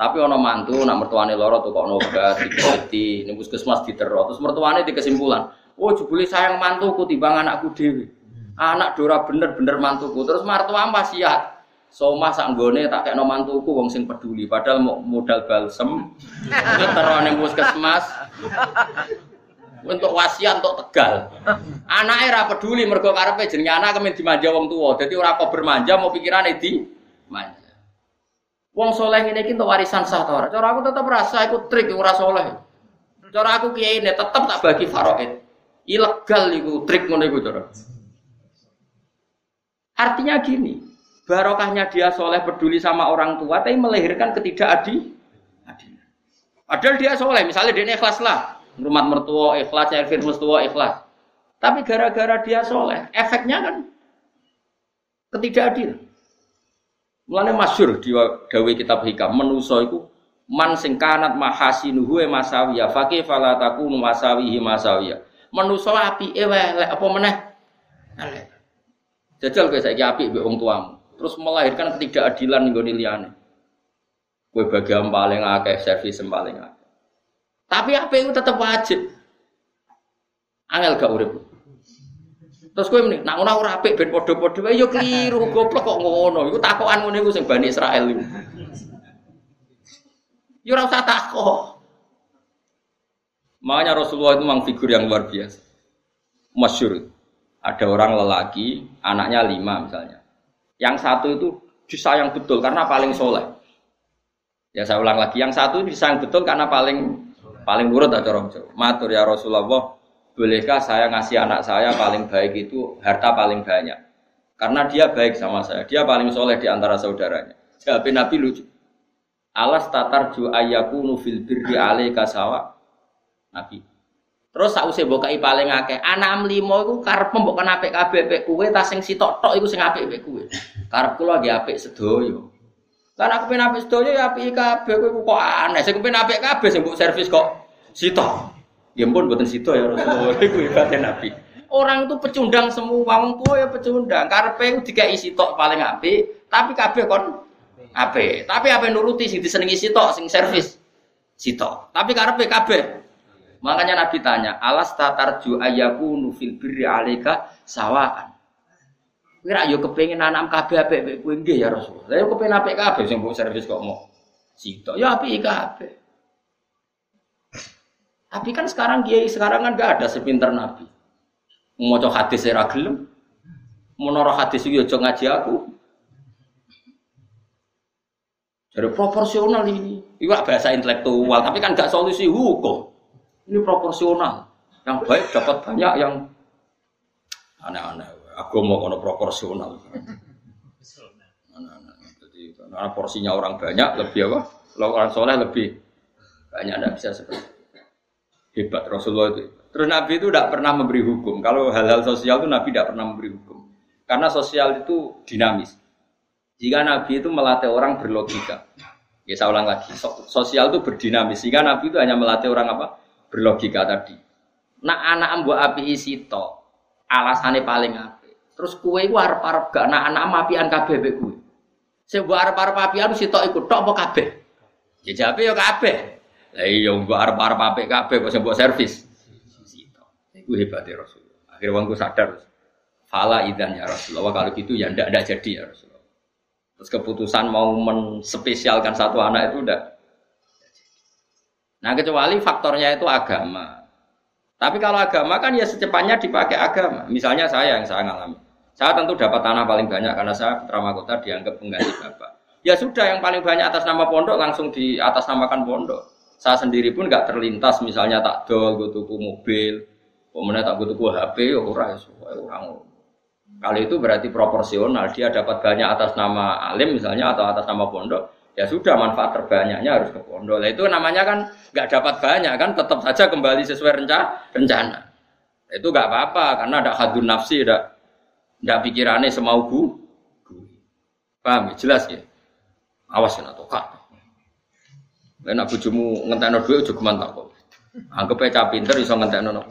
Tapi ono mantu, nak mertuane loro tuh kok nobat, diketi, ning puskesmas diteror. Terus mertuane di kesimpulan, oh jebule sayang mantuku timbang anakku dewi. Anak dora bener-bener mantuku. Terus mertua wasiat. Soma sak nggone tak kekno mantuku wong sing peduli. Padahal mau modal balsem, diteror ning puskesmas. Untuk wasiat untuk tegal. Anaknya ra peduli mergo karepe jenenge anak kemen dimanja wong tua. Dadi ora kok bermanja mau pikirane di manja. Wong soleh ini kita warisan sah tora. Cara aku tetap rasa ikut trik ora soleh. Cara aku kiai ini tetap tak bagi faraid. Ilegal itu trik ngono iku cara. Artinya gini, barokahnya dia soleh peduli sama orang tua, tapi melahirkan ketidakadil. Padahal dia soleh, misalnya dia ikhlas lah, rumah mertua ikhlas, nyari mertua ikhlas. Tapi gara-gara dia soleh, efeknya kan ketidakadilan. Mulane masyur di dawe kitab hikam menuso iku man sing kanat mahasinuhu e masawiya faqih fala takunu masawihi masawiya. Menuso apike lek apa meneh elek. Jajal kowe saiki apik mbek wong tuamu, terus melahirkan ketidakadilan ning gone liyane. Kowe bagian paling akeh, servis paling akeh. Tapi apa itu tetap wajib. Angel gak urip. Terus kowe muni, nak ngono ora apik ben padha-padha wae ya keliru, goblok kok ngono. Iku takokan ngene iku sing Bani Israel iku. Ya ora usah takok. Makanya Rasulullah itu memang figur yang luar biasa. Masyur. Ada orang lelaki, anaknya lima misalnya. Yang satu itu disayang betul karena paling soleh. Ya saya ulang lagi, yang satu disayang betul karena paling paling nurut aja orang Matur ya Rasulullah, bolehkah saya ngasih anak saya paling baik itu harta paling banyak? Karena dia baik sama saya, dia paling soleh di antara saudaranya. Jawab Nabi lucu. Alas tatar ju ayakunu fil birri alaika sawa. Nabi. Terus sausé mbok paling akeh, anak limo iku karep mbok kan apik kabeh apik kowe ta sing sitok tok iku sing apik apik kowe. Karep kula nggih apik sedaya. Kan aku pengen apik sedaya ya apik kabeh kowe kok aneh. Sing pengen apik kabeh sing mbok servis kok sitok. Ya pun buatan situ ya Rasulullah. Iku ibadah Nabi. Orang itu pecundang semua, wong tua ya pecundang. Karpe tiga isi tok paling api, tapi kabeh kon api. Tapi apa nuruti sing disenengi sitok, sing servis sitok. Tapi karpe kabeh. Makanya Nabi tanya, alas tatarju ayaku nufil birri alika sawaan. Kira yo kepengen nanam kabeh apik kowe ya Rasul. Lah yo kepengen apik kabeh sing mbok servis kok mau sitok. Ya apik kabeh. Tapi kan sekarang kiai sekarang kan gak ada sepinter Nabi. Mau hadis saya gelem. Menara hadis itu aja ngaji aku. Jadi proporsional ini. Itu bahasa intelektual, tapi kan gak solusi hukum. Ini proporsional. Yang baik dapat banyak, yang aneh-aneh. Aku mau kono proporsional. Karena porsinya orang banyak lebih apa? Kalau orang soleh lebih banyak, tidak bisa seperti. Hebat Rasulullah itu. Terus Nabi itu tidak pernah memberi hukum. Kalau hal-hal sosial itu Nabi tidak pernah memberi hukum. Karena sosial itu dinamis. Jika Nabi itu melatih orang berlogika. Ya saya ulang lagi. Sosial itu berdinamis. Jika Nabi itu hanya melatih orang apa? Berlogika tadi. Nah anak buat api isi to. Alasannya paling api. Terus kue itu harap-harap gak. Nah anak apian kabeh be kue. Sebuah harap-harap apian si tok ikut tok apa kabeh? Ya jawab ya kabeh. Lah iya mbok arep-arep apik kabeh kok mbok servis. Iku hebatnya Rasulullah. Akhirnya wongku sadar. Fala idan ya Rasulullah. Kalau gitu ya ndak ndak jadi ya Rasulullah. Terus keputusan mau menspesialkan satu anak itu udah Nah kecuali faktornya itu agama. Tapi kalau agama kan ya secepatnya dipakai agama. Misalnya saya yang saya ngalami. Saya tentu dapat tanah paling banyak karena saya putra mahkota dianggap pengganti bapak. Ya sudah yang paling banyak atas nama pondok langsung di atas namakan pondok saya sendiri pun nggak terlintas misalnya tak dol gue tuku mobil kemudian tak gue tuku HP ya ora ya orang kali itu berarti proporsional dia dapat banyak atas nama alim misalnya atau atas nama pondok ya sudah manfaat terbanyaknya harus ke pondok. Nah, itu namanya kan nggak dapat banyak kan tetap saja kembali sesuai rencana. Rencana itu nggak apa-apa karena ada hadun nafsi ada tidak pikirannya semau gu paham ya? jelas ya? Awas ya atau kak Enak bojomu ngentekno dhuwit aja geman tak kok. Anggap aja pinter iso ngentekno no.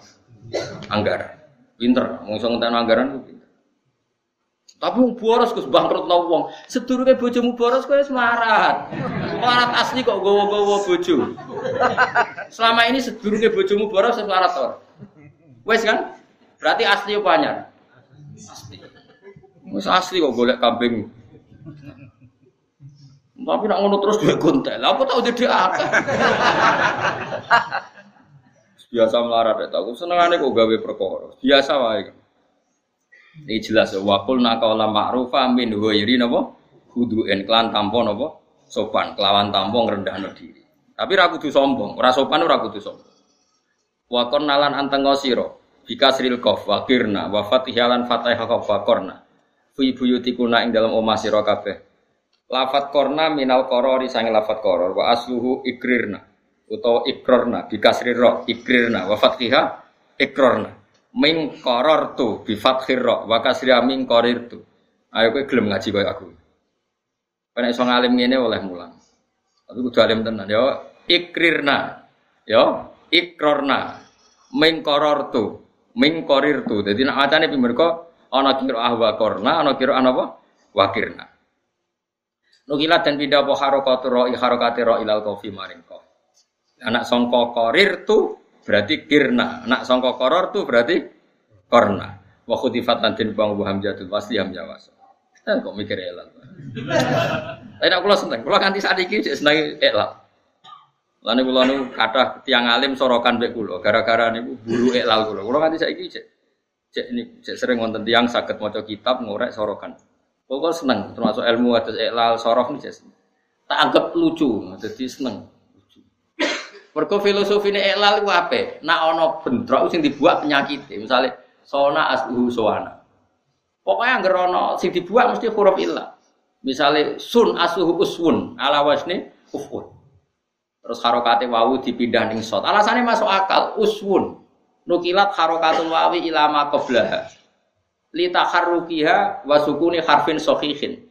anggaran. Pinter, mau iso anggaran ku pinter. Tapi wong boros Gus bangkrut wong. Sedurunge bojomu boros kowe semarat. Semarat asli kok gowo-gowo bojo. Selama ini sedurunge bojomu boros semarat ora. Wes kan? Berarti asli apa anyar? Asli. Wis asli kok golek kambing. Tapi nak ngono terus dia gontel. Apa tahu dia akeh. Biasa melarat ya tahu. Senengane kok gawe perkara. Biasa wae. Ini jelas ya. Wakul nakaula ma'rufa min huwairi napa? Hudu'en klan tampon napa? Sopan kelawan tampon rendah diri. Tapi ra kudu sombong. Ora sopan ora kudu sombong. Wa nalan anteng sira bikasril qaf wa kirna wa fatihalan fatihah qaf wa. Fi buyutikuna ing dalam omah sira kabeh. Lafat korna minal korori sangi lafat koror. Wa asluhu ikrirna utawa ikrorna bikasri ro ikrirna. Wa fathiha ikrorna. Min koror tu bi fathir ro wa kasri min korir tu ayo kowe gelem ngaji koyo aku. Karena iso ngalim ngene oleh mulang. Tapi kudu alim tenan. Yo ikrirna. Yo ikrorna. Min koror tu min korir tu dadi nak macane pi mergo ana kira ahwa korna ana kira apa? Wakirna Nukilat dan pindah apa harokatu ro'i harokati ro'i lal kofi maring kof. Anak songko korir tu berarti kirna. Anak songko koror tu berarti korna. Wa khudifat lan den buang buham jatuh pasti hamzah waso. Eh kok mikir elal. Tapi nak kula seneng, kula nganti saat ini cek seneng elal. Lalu kula nu kata tiang alim sorokan bek kula gara-gara niku buru elal kula. Kula nganti saiki cek cek ini cek sering wonten tiang sakit maca kitab ngorek sorokan. Pokoknya seneng, termasuk ilmu atas iklal sorof nih jadi tak anggap lucu, jadi seneng. Mergo filosofi ini iklal itu apa? Nak ono bentrok sing dibuat penyakit, misalnya sona asluhu soana. Pokoknya yang ono sing dibuat mesti huruf ilah. Misalnya sun asluhu uswun ala wasni ufun. Terus harokate wawu dipindah ning sot. Alasannya masuk akal uswun. Nukilat harokatul wawi ilama qoblaha litaharrukiha wa sukuni harfin sahihin.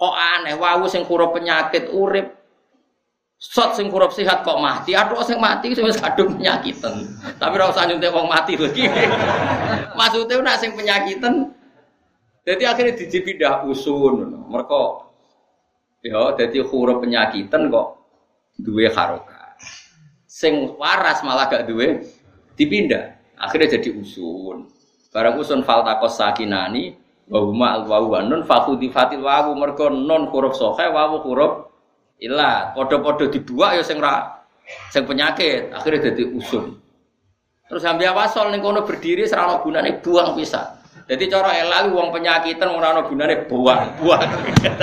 Kok aneh wawu sing huruf penyakit urip Sot sing huruf sehat kok mati, aduh sing mati sing wis kadung penyakitan. Tapi ora usah nyuntik wong mati lagi. Maksudnya nak sing penyakitan jadi akhirnya dipindah usun. Mereka ya jadi huruf penyakitan kok duwe haroka. Sing waras malah gak duwe dipindah. Akhirnya jadi usun. Barang usun fal takos sakinani wa huma al wawu nun fakhudi fatil wawu mergo non huruf sohe wawu huruf ilah podo-podo dibuat ya sing ra sing penyakit akhirnya jadi usun. Terus sampai wasol ning kono berdiri serana gunane buang bisa. Jadi cara elal wong penyakitan ora ana gunane buang, buang.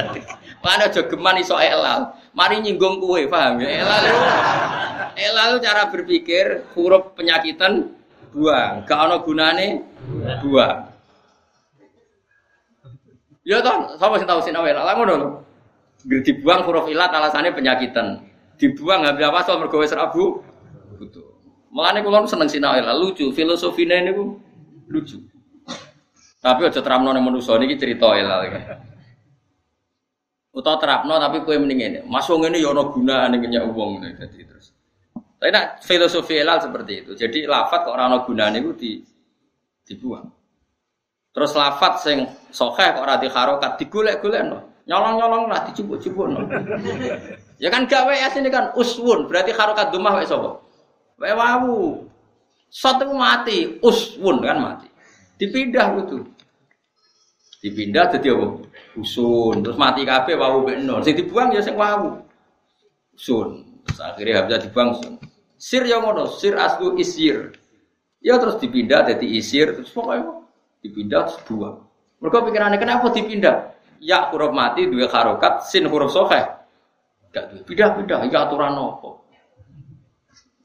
Mana aja iso elal. Mari nyinggung kue, paham ya? Elal elal cara berpikir huruf penyakitan buang, gak ana gunane dua. Ya toh, sapa sing tahu sinau lah ngono lho. Dibuang huruf ilat alasannya penyakitan. Dibuang nggak apa soal wis rabu. Betul. Mulane kula seneng sinau lucu, filosofine niku lucu. Tapi aja terapno ning manusa niki cerita elal iki. Utawa terapno tapi kowe mending ngene. Masuk ngene ya ana gunane nyak wong dadi terus. Tapi nak filosofi elal seperti itu. Jadi lafat kok ora ana gunane iku di dibuang. Terus lafat sing sokeh kok ora harokat digolek-golek no. Nyolong-nyolong lah dicubuk-cubuk no. ya kan gawe asine kan uswun berarti harokat dumah wae sapa? Wae wawu. Satu mati, uswun kan mati. Dipindah gitu. Dipindah jadi apa? Usun. Terus mati kabeh wawu mek nun. Sing dibuang ya sing wawu. Usun. Terus akhirnya habis dibuang sun. Sir yang ngono, sir aslu isir. Ya terus dipindah jadi isir terus pokoknya dipindah terus buang. Mereka pikirannya kenapa dipindah? Ya huruf mati dua harokat, sin huruf sohe. Gak pindah pindah ya aturan nopo.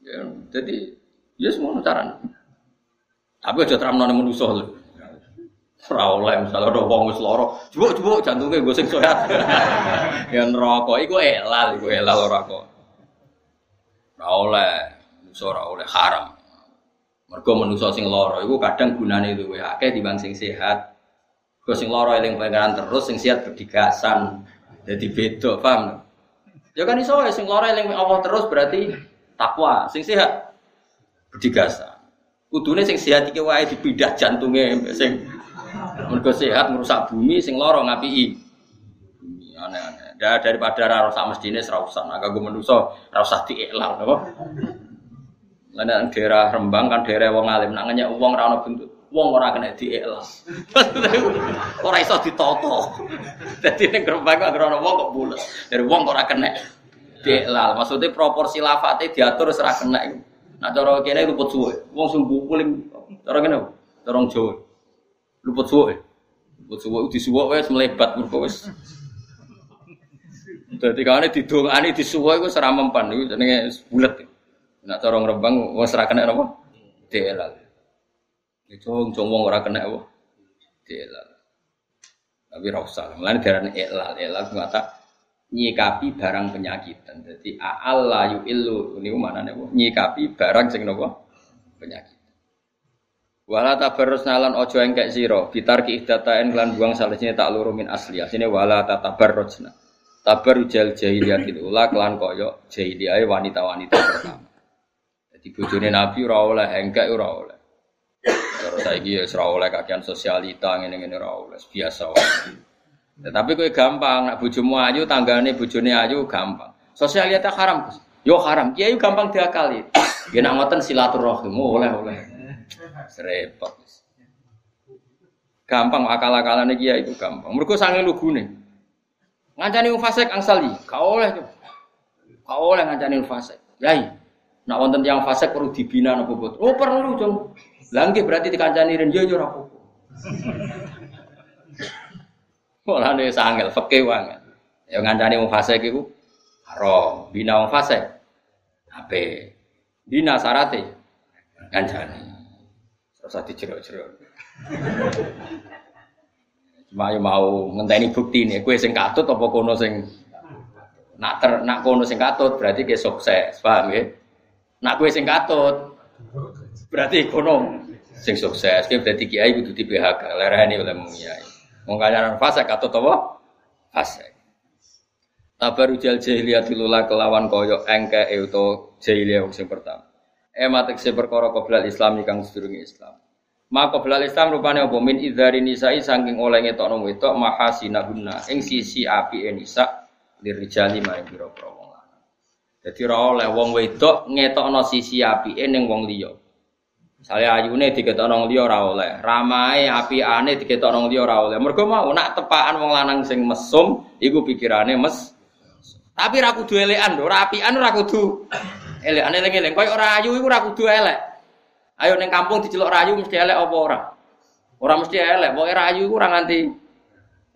Ya, jadi ya semua cara. Tapi aja terang nona manusia lho. Ora misalnya ada wong wis lara, jebuk-jebuk gue sing sehat. ya neraka iku elal, iku elal ora kok. Ora oleh, oleh haram. Mergo manusa sing lara iku kadang gunane luwih akeh dibanding sing sehat. Mergo sing lara eling pangeran terus sing sehat berdigasan. Jadi beda, paham? Ya kan iso sing lara eling Allah terus berarti takwa, sing sehat berdigasan. Kudune sing sehat iki wae dipindah jantunge sing mergo sehat merusak bumi sing lara ngapiki. Aneh-aneh. daripada ora sak mestine ora usah. Nah, kanggo manusa ora usah dielang apa. Lah daerah Rembang kan daerah wong alim, nak ngenyek wong ono bentuk. Wong ora kena dielas. ora iso ditoto. Dadi ning Rembang kok ora ono wong kok bulet. Dari wong ora kena dielal. Maksudnya proporsi lafate diatur ora kena. Nah cara kene luput suwe. Wong sing paling cara kene cara Jawa. Luput suwe. Luput suwe disuwuk wis melebat mergo wis Dadi kane didongani disuwuk iku ora mempan iku jenenge bulet. Nak corong rembang wong serahkan apa? delal. Itu wong wong ora kena apa? Delal. Tapi ra usah. Lan darane elal, elal ngata nyikapi barang penyakitan. Jadi Allah yu'ilu ini mana nih? Nyikapi barang sing nopo penyakit. Wala tabarrus nalan ojo engkek siro bitar ki ihdatain lan buang salesnya tak luru min asli. Sini wala tatabarrusna. Tabar ujal jahiliyatil ula kelan koyo jahiliyah wanita-wanita pertama. Jadi bojone Nabi ora oleh engkek ora oleh. Terus saiki ya ora oleh kakian sosialita ngene-ngene ora oleh biasa wae. Tetapi kowe gampang, nak bojomu ayu, tanggane bojone ayu gampang. Sosialita haram, Gus. Yo haram, kiai gampang diakali. Ya nak ngoten silaturahim, oh, oleh oleh. Serepot. Gampang akal-akalane kiai itu gampang. Mergo sange lugune. Ngancani wong angsali, kau oleh. Kau oleh ngancani wong. Yai, nak wonten yang fasik perlu dibina napa boten? Oh perlu, Cung. Lah berarti dikancani ren yo yo ora apa-apa. Sangel fikih wangen. Ya ngancani wong fasik iku haram, bina wong fasik. Ape? Bina syarate ngancani. Terus dijerok-jerok. Cuma yo mau ngenteni bukti nih, kue sing katut apa kono sing nak ter nak kono sing katut berarti ke sukses, paham ya? Nak kue sing katut berarti kono sing sukses, kue berarti kiai kudu di PHK, lereni oleh mung Wong kancanan fasik atau apa? Fasik. Tabaru jal jahiliyah dilula kelawan koyok engke euto jahiliyah sing pertama. Ematik se perkara qoblal Islam kang sedurunge Islam. Maka qoblal Islam rupane apa min idzari nisai saking oleh ngetokno wedok mahasinahunna ing sisi api nisa lirijali maring pira-pira Dadi ora oleh wong wedok ngetokno sisi api ning wong liya. Saya ayune diketokno wong liya ora oleh, ramae apiane diketokno wong liya ora oleh. Mergo mau nak tepakan wong lanang sing mesum iku pikirane mes. Tapi ra kudu elekan, ora apian ora kudu elekan eling-eling. Koyo ora ayu iku ora kudu elek. Ayo ning kampung diceluk rayu mesti elek apa ora? Ora mesti elek, pokoke rayu iku ora nganti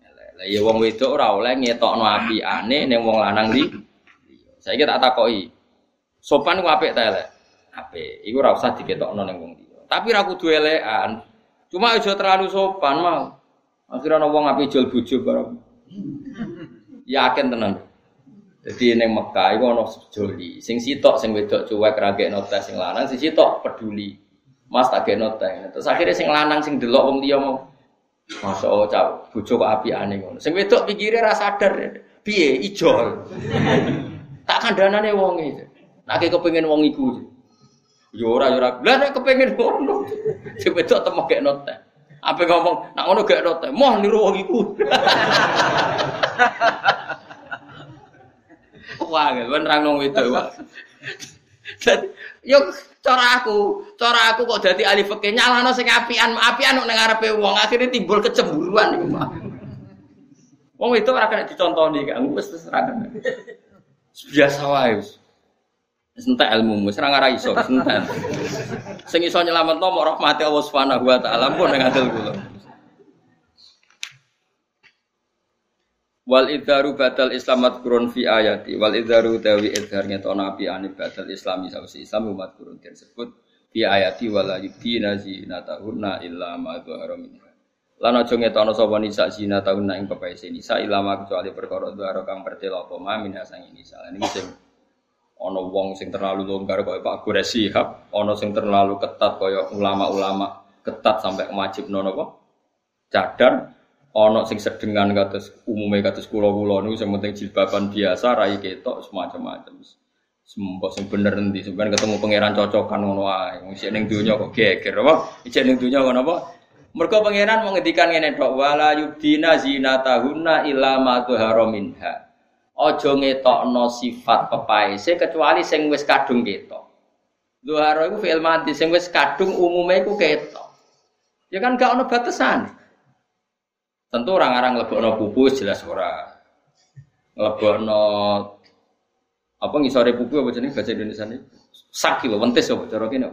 elek. Lah ya wong wedok ora oleh ngetokno apiane ning wong lanang li. Saiki tak takoki. Sopan ku apik ta elek? apik. Iku ora usah diketokno ning wong liya. Tapi ra kudu elekan. Cuma aja terlalu sopan mau. Akhirnya ana wong api jual bojo bareng. Yakin tenan. Jadi ning Mekah iku ana joli. Sing sitok sing wedok cuek ra gekno sing lanang, sing sitok peduli. Mas tak gekno tes. Terus akhirnya sing lanang sing delok wong liya mau Masya Allah, cak, bojo api aneh ngono. Sing wedok pikirnya rasa sadar, piye ijol. Tak kandhanane wong itu. Nek kepengin wong iku. Yo ora yo ora. Lah nek kepengin ngono. Sing wedok gek note. Apa ngomong, nak ngono gek note. Moh niru wong iku. Wah, kan rang nang wedok wae. Yo cara aku, cara aku kok dadi ahli fikih nyalano sing apian, apian nek ngarepe wong akhirnya timbul kecemburuan iku. Wong itu ora kena dicontoni kan, wis terserah. Biasa wae wis. Sentek ilmu mu, serang arah iso, sentek. Sing iso nyelametno mok rahmati Allah Subhanahu wa taala pun ning adil kula. Wal idharu badal islamat kurun fi ayati Wal idharu dawi idhar ngetona api ani badal islami sawsi islam umat kurun disebut fi ayati wala yubdina zinatahunna illa ma minha Lan aja ngetono sapa nisa zinatahunna ing pepaise nisa illa ma kecuali perkara dhuhara kang pertela apa ma min sang nisa Ini sing Ono wong sing terlalu longgar kaya Pak Gures Sihab, ono sing terlalu ketat kaya ulama-ulama ketat sampai wajib nono kok cadar, ono sing sedengan kados umumnya kados kula-kula niku sing penting jilbaban biasa rai ketok semacam-macam. Sembah sing bener sebenarnya ketemu pangeran cocokan ngono wae. Wong sik ning donya kok geger apa? Ijek ning donya ngono apa? Mergo pangeran mau ngendikan ngene tok wala yubdina zinatahunna illa ma minha. Ojo ngetokno sifat pepaese kecuali sing wis kadung ketok. Luharo iku fi'il mati sing wis kadung umume iku ketok. Ya kan gak ono batasan. Tentu orang-orang lebokno pupus jelas ora. Lebokno apa ngisore pupu apa jenenge bahasa Indonesia ini? Saki lho, wentis apa cara kene.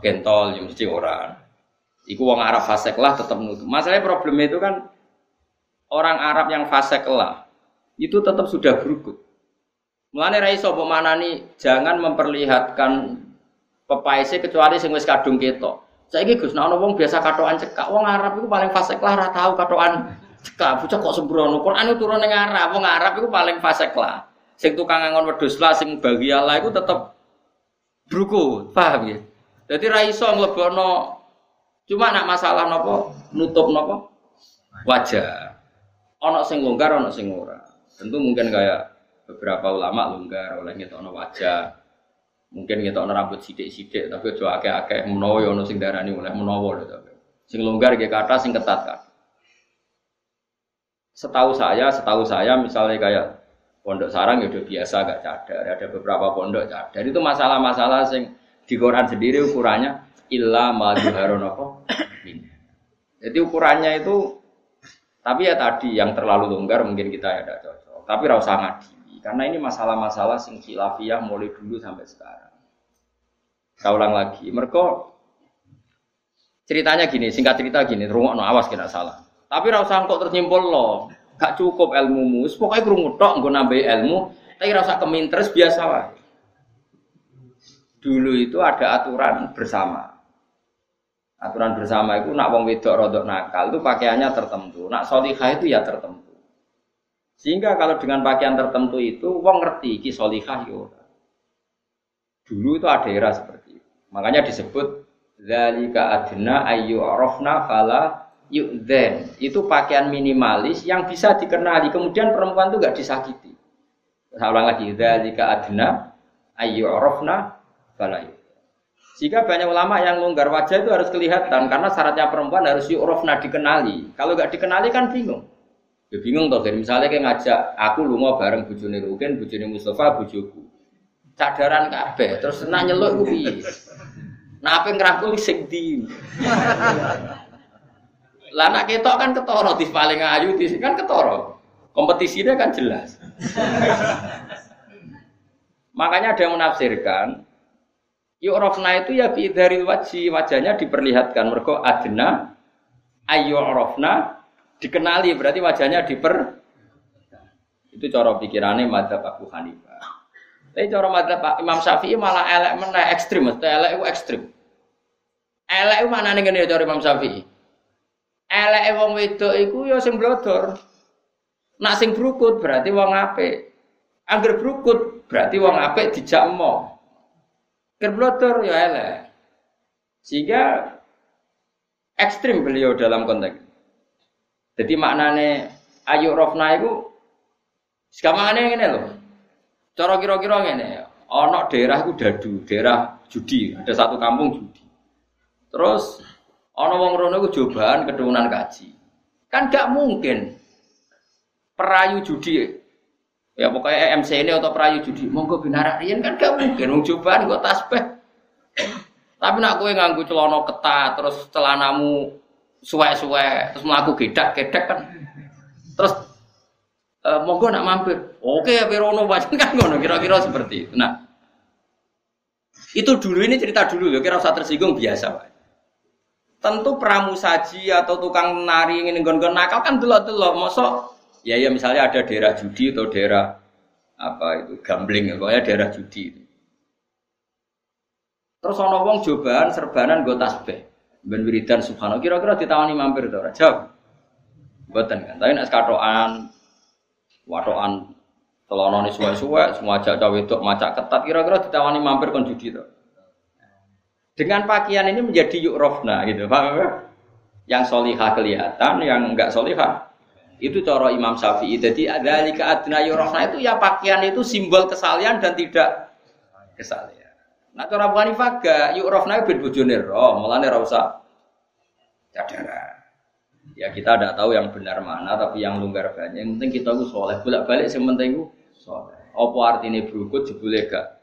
Kentol ya mesti ora. Iku wong Arab fasek lah tetap nutup. Masalahnya problem itu kan orang Arab yang fasek lah itu tetap sudah berukut. Mulane rai sapa manani jangan memperlihatkan pepaese kecuali sing wis kadung ketok. Saiki Gus, nek ana wong biasa katokan cekak, wong Arab iku paling fasik lah ora tau katokan cekak. Bocah kok sembrono. Quran itu turun ning Arab, wong Arab iku paling fasik lah. Sing tukang ngangon wedhus lah, sing bagiala iku tetep bruku, paham ya? Jadi ra iso nglebono cuma nak masalah nopo nutup nopo wajah. Ono sing longgar, ono sing ora. Tentu mungkin kayak beberapa ulama longgar oleh ngetokno wajah, Mungkin ngetokno rambut sidik-sidik, tapi aja akeh-akeh menawa ya ono sing darani oleh tapi. Sing longgar nggih kata sing ketat kan. Setahu saya, setahu saya misalnya kayak pondok sarang ya udah biasa gak cadar, ada beberapa pondok cadar. Itu masalah-masalah sing di Quran sendiri ukurannya illa ma apa? Jadi ukurannya itu tapi ya tadi yang terlalu longgar mungkin kita ya tidak cocok. Tapi rasa ngadi. Karena ini masalah-masalah sing khilafiyah mulai dulu sampai sekarang. Saya ulang lagi. Mereka ceritanya gini, singkat cerita gini, rumah no awas kena salah. Tapi rasa kok tersimpul loh. Gak cukup ilmu mus, pokoknya kerungu tok, gue nambah ilmu, tapi rasa kemintres biasa lah. Dulu itu ada aturan bersama. Aturan bersama itu nak wong wedok rodok nakal itu pakaiannya tertentu. Nak solihah itu ya tertentu. Sehingga kalau dengan pakaian tertentu itu, wong ngerti ki solihah yo. Ya Dulu itu ada era seperti itu. Makanya disebut zalika adna ayu arafna fala yu'dzen. Itu pakaian minimalis yang bisa dikenali. Kemudian perempuan itu gak disakiti. Ulang lagi, zalika adna ayu arafna fala Jika banyak ulama yang longgar wajah itu harus kelihatan karena syaratnya perempuan harus yu'rafna dikenali. Kalau gak dikenali kan bingung. Ya bingung toh, misalnya kayak ngajak aku lu mau bareng bujuni Rukin, bujuni Mustafa, bujuku. Cadaran kabeh, terus senang nyeluk piye? Nah, apa ngerangkul sing di. Lah nak ketok kan ketoro di paling ayu di kan ketoro. Kompetisinya kan jelas. Makanya ada yang menafsirkan Yu'rafna itu ya dari wajhi wajahnya diperlihatkan mereka adna ayu rofna dikenali berarti wajahnya diper itu cara pikirannya madzhab Abu Hanifah. Tapi cara madzhab Imam Syafi'i malah elek mana ekstrim, mesti elek itu ekstrim. Elek itu mana nih gini cara Imam Syafi'i? Elek wong wedok iku ya sing blodor. Nak sing brukut berarti wong apik. Angger brukut berarti wong apik dijak mo. Ker blodor ya elek. Sehingga ekstrim beliau dalam konteks jadi maknane ayu rofna itu sekamane ngene lho. Cara kira-kira ngene, ana daerah dadu, daerah judi, ada satu kampung judi. Terus ana wong rono iku cobaan keturunan kaji. Kan gak mungkin perayu judi ya pokoknya MC ini atau perayu judi. Monggo binarak riyen kan gak mungkin. Wong cobaan kok tasbih. Tapi nak kowe nganggo celana ketat terus celanamu suwe-suwe terus melaku gedak-gedak kan. Terus e, monggo nak mampir. Oke ya Perono wajan kan ngono kira-kira seperti itu. Nah itu dulu ini cerita dulu ya kira usah tersinggung biasa pak. Tentu pramusaji atau tukang nari ingin gon-gon nakal kan delok-delok. Mosok ya ya misalnya ada daerah judi atau daerah apa itu gambling pokoknya daerah judi terus ono wong cobaan serbanan gue tasbih. Ben wiridan subhanallah. Kira-kira ditawani mampir to ora? Jawab. Mboten kan. Tapi nek katokan watokan celana suwe-suwe semua ajak cawe wedok macak ketat kira-kira ditawani mampir kon judi to? Dengan pakaian ini menjadi yuk rofna gitu. Paham ya? yang solihah kelihatan yang enggak solihah itu cara Imam Syafi'i jadi ada lika adna rofna itu ya pakaian itu simbol kesalian dan tidak kesalian Nah cara Abu Hanifah gak yuk rofna bin bojone roh, ora usah cadara. Ya kita tidak tahu yang benar mana, tapi yang longgar banyak. Yang penting kita itu soleh. Bolak balik yang penting itu soleh. Apa artinya berukut jebule gak?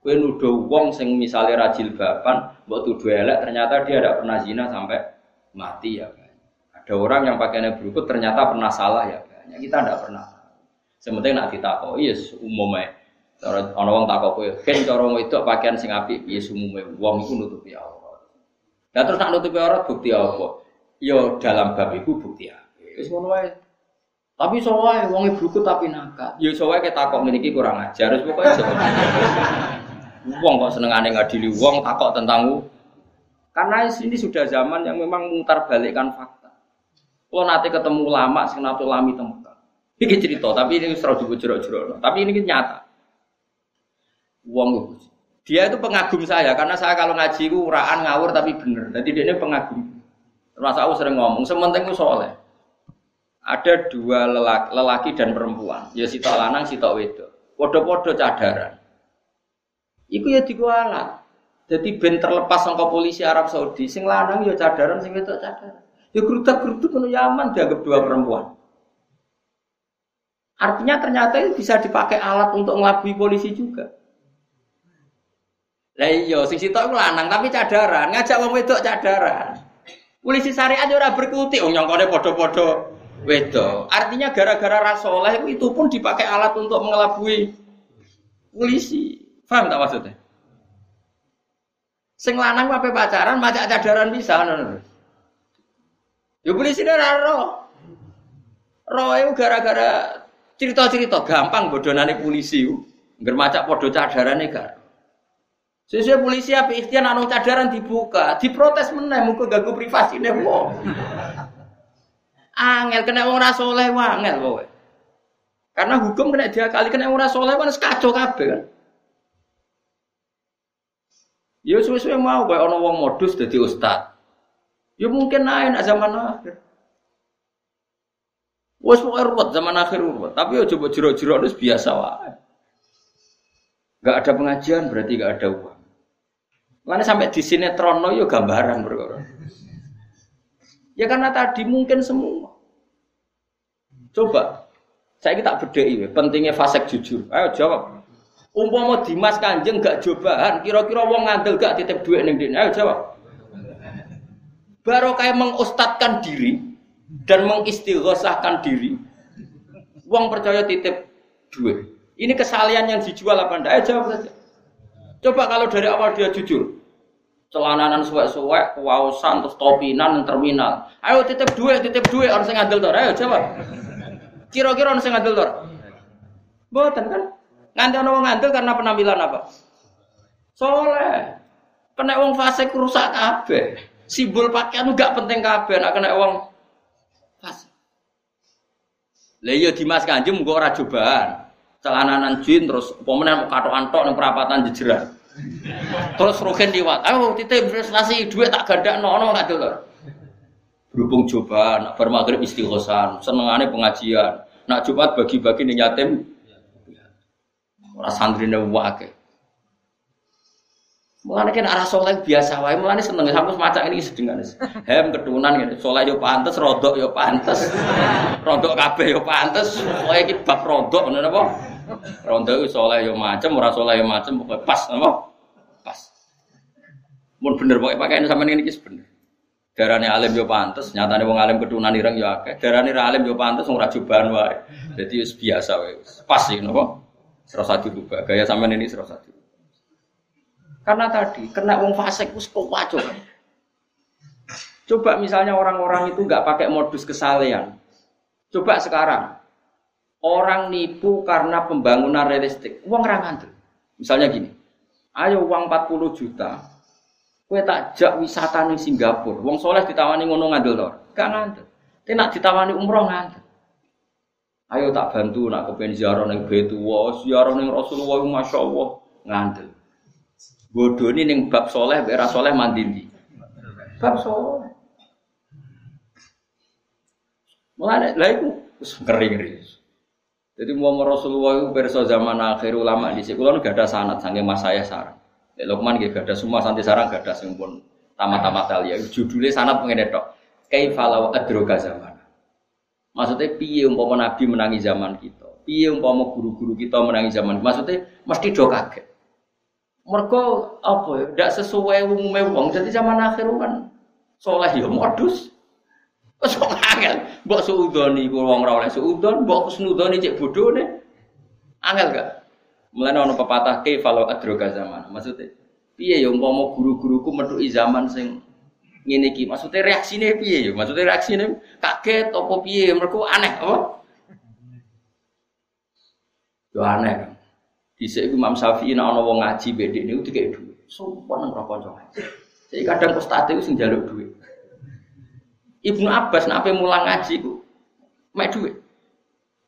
Kue nuduh wong sing misalnya rajil bapan, buat tuduh elek, ternyata dia tidak pernah zina sampai mati ya. Ada orang yang pakainya berukut ternyata pernah salah ya kan. Kita tidak pernah. Sementing nak ditakoi, yes, umumnya ana wong takok kowe, "Ken cara itu pakaian sing apik piye sumume wong iku nutupi aurat." Lah terus nak nutupi aurat bukti apa? Yo ya dalam bab iku bukti apik. Wis ngono wae. Tapi wae wong e tapi nakal. Ya iso wae ketakok ngene iki kurang ajar. Wis pokoke iso. Wong kok senengane ngadili wong takok tentang karena ini sudah zaman yang memang mutar balikkan fakta. Kalau nanti ketemu lama, sing nato lami temukan. Ini cerita, tapi ini serau juga jerok-jerok. Tapi ini nyata. Wong dia itu pengagum saya karena saya kalau ngaji itu uraan ngawur tapi bener. Jadi dia ini pengagum. Termasuk aku sering ngomong, sementing itu soleh. Ada dua lelaki, lelaki dan perempuan, ya sitok lanang, sitok wedok. Podo-podo cadaran. Iku ya dikualat. Jadi ben terlepas sangka polisi Arab Saudi, sing lanang ya cadaran, sing wedok cadaran. Ya geruduk-geruduk kono Yaman dianggap dua perempuan. Artinya ternyata itu bisa dipakai alat untuk ngelabui polisi juga. Lah iya, sing sitok lanang tapi cadaran, ngajak wong wedok cadaran. Polisi syariat ora berkutik, oh nyongkone padha-padha wedok. Artinya gara-gara rasoleh itu pun dipakai alat untuk mengelabui polisi. Paham tak maksudnya? Sing lanang apa pacaran macak cadaran bisa ngono. Ya polisi ora roh. Itu gara-gara cerita-cerita gampang bodonane polisi. Ngger macak padha cadarane gak. Sesuai polisi apa ikhtiar anu cadaran dibuka, diprotes meneh muga ganggu privasine wong. Angel kena wong ora saleh angel kowe. Karena hukum kena dia kali kena wong ora saleh kan kacau kan. Ya suwe-suwe mau kayak ono wong modus dadi ustad. Ya mungkin naik nak zaman akhir. Wes pokoke ruwet zaman akhir ruwet, tapi ya coba jero-jero itu biasa wae. Gak ada pengajian berarti gak ada uang. Mana sampai di sinetron no yo ya gambaran berkorban. Ya karena tadi mungkin semua. Coba, saya kita bedai, pentingnya fasek jujur. Ayo jawab. Umpama Dimas Kanjeng gak cobaan, kira-kira wong ngandel gak titip duit ning. Ayo jawab. Baru kayak mengustatkan diri dan mengistighosahkan diri. Wong percaya titip duit. Ini kesalian yang dijual apa ndak? Ayo jawab saja. Coba kalau dari awal dia jujur. Celananan suwek-suwek, kewausan, terus topinan, terminal. Ayo titip duit, titip duit, orang yang ngandel tuh. Ayo jawab. Kira-kira orang yang ngandel tuh. Boten kan? Ana wong ngandel karena penampilan apa? Soleh. Kena wong fasik rusak kabeh. Simbol pakaian gak penting kabeh nak kena wong fasik. Lah iya Dimas Kanjeng muga ora cobaan. Celananan jin terus pemenang katokan tok ning perapatan jejeran. Terus roken liwat. Ayo titip investasi duit tak gadak nono ngandel lho. Berhubung coba, nak bar maghrib istighosan, senengane pengajian. Nak Jumat bagi-bagi ning yatim Ora santrine wae. Mulane kan arah soleh biasa wae, mulane seneng sampe semacam ini sedengan. Hem ketunan ngene, soleh yo pantes, rodok yo pantes. Rodok kabeh yo pantes, pokoke iki bab rodok ngono apa? Rodok iku soleh yo macem, ora soleh yo macem, pokoke pas apa? Pas. Mun bener pokoke pakaian sampean ini iki bener. Darane alim yo pantes, nyatane wong alim ketunan ireng yo akeh. Darane ra alim yo pantes ra jubahan wae. Dadi wis biasa wae. Pas iki napa? Serasa dirubah. Gaya sampean ini serasa dirubah. Karena tadi kena wong fasik wis kewacuk. Coba misalnya orang-orang itu nggak pakai modus kesalehan. Coba sekarang orang nipu karena pembangunan realistik. Uang rangan Misalnya gini, ayo uang 40 juta, kue tak jak wisata nih Singapura. Wong soleh ditawani ngono ngandel lor, gak ngandel. Tapi nak ditawani umroh ngandel. Ayo tak bantu nak kepen ziarah ning Betuwa, ziarah ning Rasulullah Masya Allah ngandel. Bodoh ini ning bab soleh, bera soleh mandiri. Bab soleh. Mulane lah iku ngeri-ngeri. Jadi mau Rasulullah itu berso zaman akhir ulama di sini, kalau gak ada sanat sange mas saya sarang. Ya, Lukman gak ada semua santi sarang gak ada sing pun tamat-tamat talia. Judulnya sanat pengen tok. Kaifalau adroga zaman. Maksudnya piye umpama Nabi menangi zaman kita. Piye umpama guru-guru kita menangi zaman. Maksudnya mesti do kaget. Mereka apa ya? Tidak sesuai umumnya wong. Jadi zaman akhir kan soleh ya modus. Wes angel. Mbok suudoni ku wong ora oleh suudon, mbok kusnudoni cek nih. Angel gak? Mulane ana pepatah ke kalau adroga zaman. Maksudnya piye ya umpama guru-guruku metuki zaman sing ngene iki. Maksudnya reaksine piye ya? Maksudnya reaksine kaget apa piye? Mergo aneh apa? Yo aneh kan. Dhisik iku Imam Syafi'i nek ana wong ngaji bedek niku dikek dhuwit. Sopan nang kanca ngaji. Jadi kadang ustaz itu sing njaluk dhuwit. Ibnu Abbas nek ape mulang ngaji ku mek dhuwit.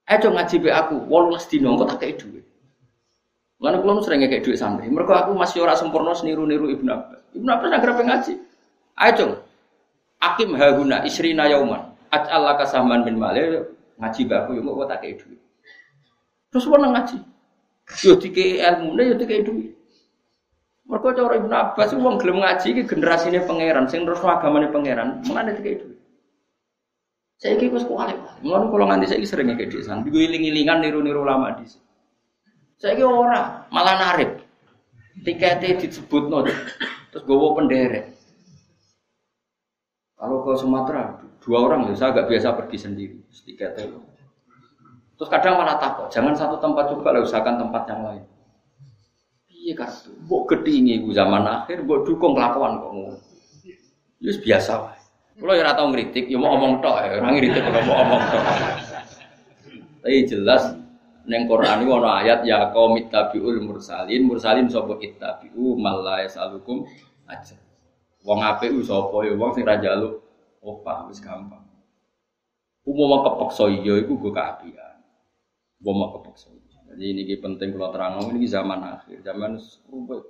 Ayo ngaji be aku 18 dina engko tak kei dhuwit. Lan kula sering ngekek dhuwit santri. Mergo aku masih ora sempurna niru-niru Ibnu Abbas. Ibnu Abbas nek arep ngaji. Ayo. Akim haguna isrina yauman. Aj'al laka sahman min male ngaji aku yo engko tak kei dhuwit. Terus wong ngaji. Yo dikei ilmune yo dikei duit. Mergo cara Ibnu Abbas wong gelem ngaji iki generasine pangeran sing terus agamane pangeran, mengane dikei duit. Saiki wis kualik. Ngono kula nganti saiki sering ngekek san. Digo iling-ilingan niru-niru ulama di Saiki ora, malah narip. Tiketnya disebutno terus gowo penderek. Kalau ke Sumatera dua orang ya saya agak biasa pergi sendiri tiketnya Terus kadang malah takut, jangan satu tempat coba lah usahakan tempat yang lain. Iya kartu, gede ini zaman akhir, buat dukung kelakuan kamu. Yus biasa. Kalau ya tahu ngeritik, ya mau omong tok, ya orang ngeritik kalau mau omong tok. Tapi jelas neng Quran ini ada ayat ya kau mitabiul mursalin, mursalin sobo ittabiu malah salukum aja. Wong apu sopo ya wong sing raja lu, opah wis gampang. Umum kepeksa iya iku gue keapian. Mau kepaksa. Jadi ini penting kalau terang ini zaman akhir, zaman rubah.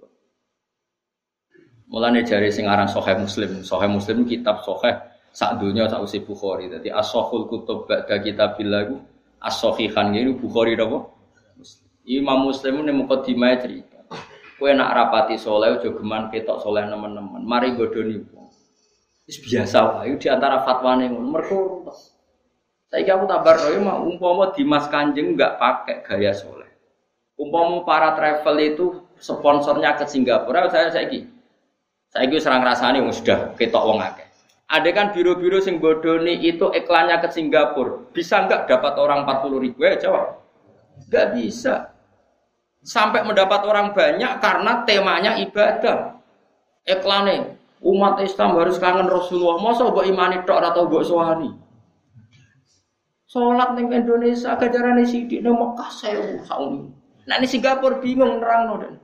Mulane jari sing aran Muslim, Sahih Muslim kitab Sahih sak dunia sak usi Bukhari. Jadi as-sahul kutub ba'da kitabillah iku as-sahihan ini Bukhari napa? Imam Muslim ini mukadimah cerita. Kue nak rapati soleh, ojo geman ketok soleh teman-teman. Mari godoni wong. Biasa wae di antara fatwane ngono. Mergo saya aku tabar roy mah umpama Dimas Kanjeng nggak pakai gaya soleh. Umpama para travel itu sponsornya ke Singapura, saya saya ki, saya ki serang rasanya sudah ketok wong akeh. Ada kan biro-biro sing bodoni itu iklannya ke Singapura, bisa nggak dapat orang 40 ribu ya jawab? Nggak bisa. Sampai mendapat orang banyak karena temanya ibadah. Iklannya umat Islam harus kangen Rasulullah. Masa buat imani tok atau buat suami? Sholat neng Indonesia gajaran sidik neng Mekah sewu sauni. Nah ini Singapura bingung nerang no dan.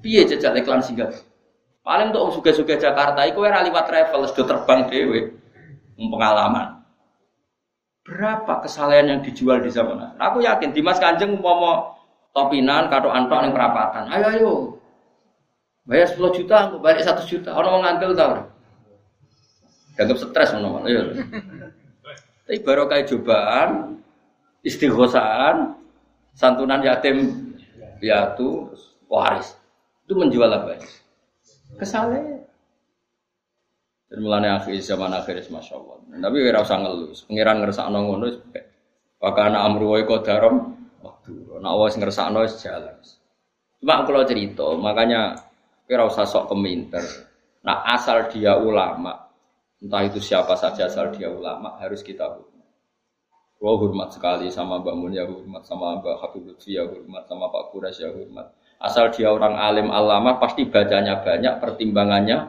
Piye jajal iklan Singapura? Paling untuk suga-suga Jakarta, iku era liwat travel sudah terbang dewe, pengalaman. Berapa kesalahan yang dijual di zaman Aku yakin Dimas Kanjeng mau topinan kado antok yang perapatan. Ayo ayo. Bayar 10 juta, bayar 1 juta. Orang mau ngambil tau. Dianggap stres Ayo. Tapi baru kayak cobaan, istighosaan, santunan yatim piatu, waris. Itu menjual apa? Kesalahan. Dan mulanya akhir zaman akhir masya Allah. Tapi kira usah ngelus. Pengiran ngerasa ngono. Wakana amru wa kodarom. Waktu. Nak was ngerasa wis jalan. Cuma kalau cerita, makanya kira usah sok keminter. Nah asal dia ulama, entah itu siapa saja asal dia ulama harus kita hormat. Gua hormat sekali sama Mbak Mun ya hormat sama Mbak Habib Lutfi ya hormat sama Pak Kuras ya hormat. Asal dia orang alim alama pasti bacanya banyak, pertimbangannya.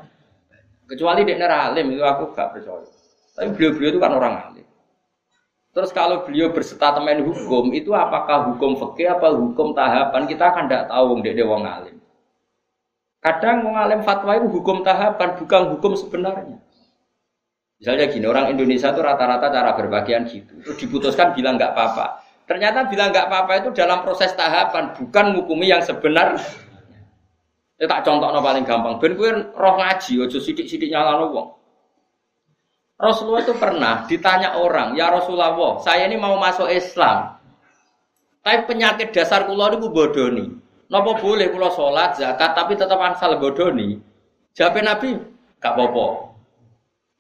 Kecuali dia alim itu aku gak percaya. Tapi beliau-beliau itu kan orang alim. Terus kalau beliau berstatemen hukum itu apakah hukum fikih apa hukum tahapan kita kan tidak tahu dia dia wong alim. Kadang wong alim fatwa itu hukum tahapan bukan hukum sebenarnya. Misalnya gini, orang Indonesia itu rata-rata cara berbagian gitu. Terus diputuskan bilang nggak apa-apa. Ternyata bilang nggak apa-apa itu dalam proses tahapan, bukan ngukumi yang sebenar. Ya tak contoh paling gampang. Ben kue roh ngaji, ojo sidik-sidik nyala wong. Rasulullah itu pernah ditanya orang, ya Rasulullah, saya ini mau masuk Islam. Tapi penyakit dasar kulo itu bodoni. Nopo boleh kulo sholat, zakat, tapi tetap asal bodoni. Jawab Nabi, gak apa-apa.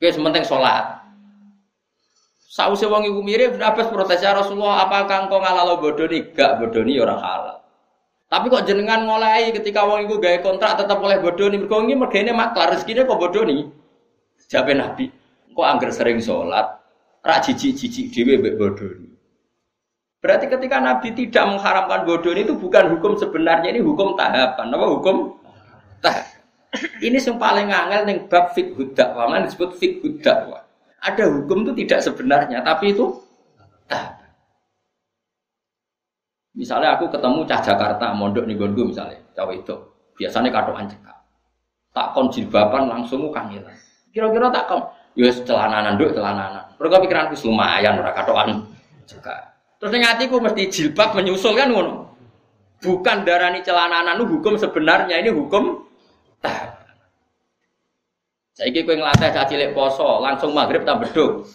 Wis penting sholat. Sausé wong iku mirip Abbas protes ya Rasulullah, apakah engkau ngalalo bodoni? Gak bodoni orang halal. Tapi kok jenengan ngolai ketika wong iku gawe kontrak tetap oleh bodoni. Mergo iki mergane maklar rezekine kok bodoni. Jabe Nabi, kok angger sering sholat, ra jijik-jijik dhewe mbek bodoni. Berarti ketika Nabi tidak mengharamkan bodoni itu bukan hukum sebenarnya, ini hukum tahapan. Apa hukum? Tahap. Ini yang paling angel nih bab fiqhud dakwah, mana disebut fiqhud dakwah. Ada hukum itu tidak sebenarnya, tapi itu. Misalnya aku ketemu cah Jakarta, mondok nih gonku misalnya, cawe itu. Biasanya katokan cekak. Tak kon jilbaban langsung kangelan. Kira-kira tak kon, ya celananan duk celananan. Mereka pikiranku lumayan ora katokan cekak. Terus ning atiku mesti jilbab menyusul kan ngono. Bukan darani celananan hukum sebenarnya ini hukum. Saiki kowe nglatih cah cilik poso, langsung maghrib tak beduk.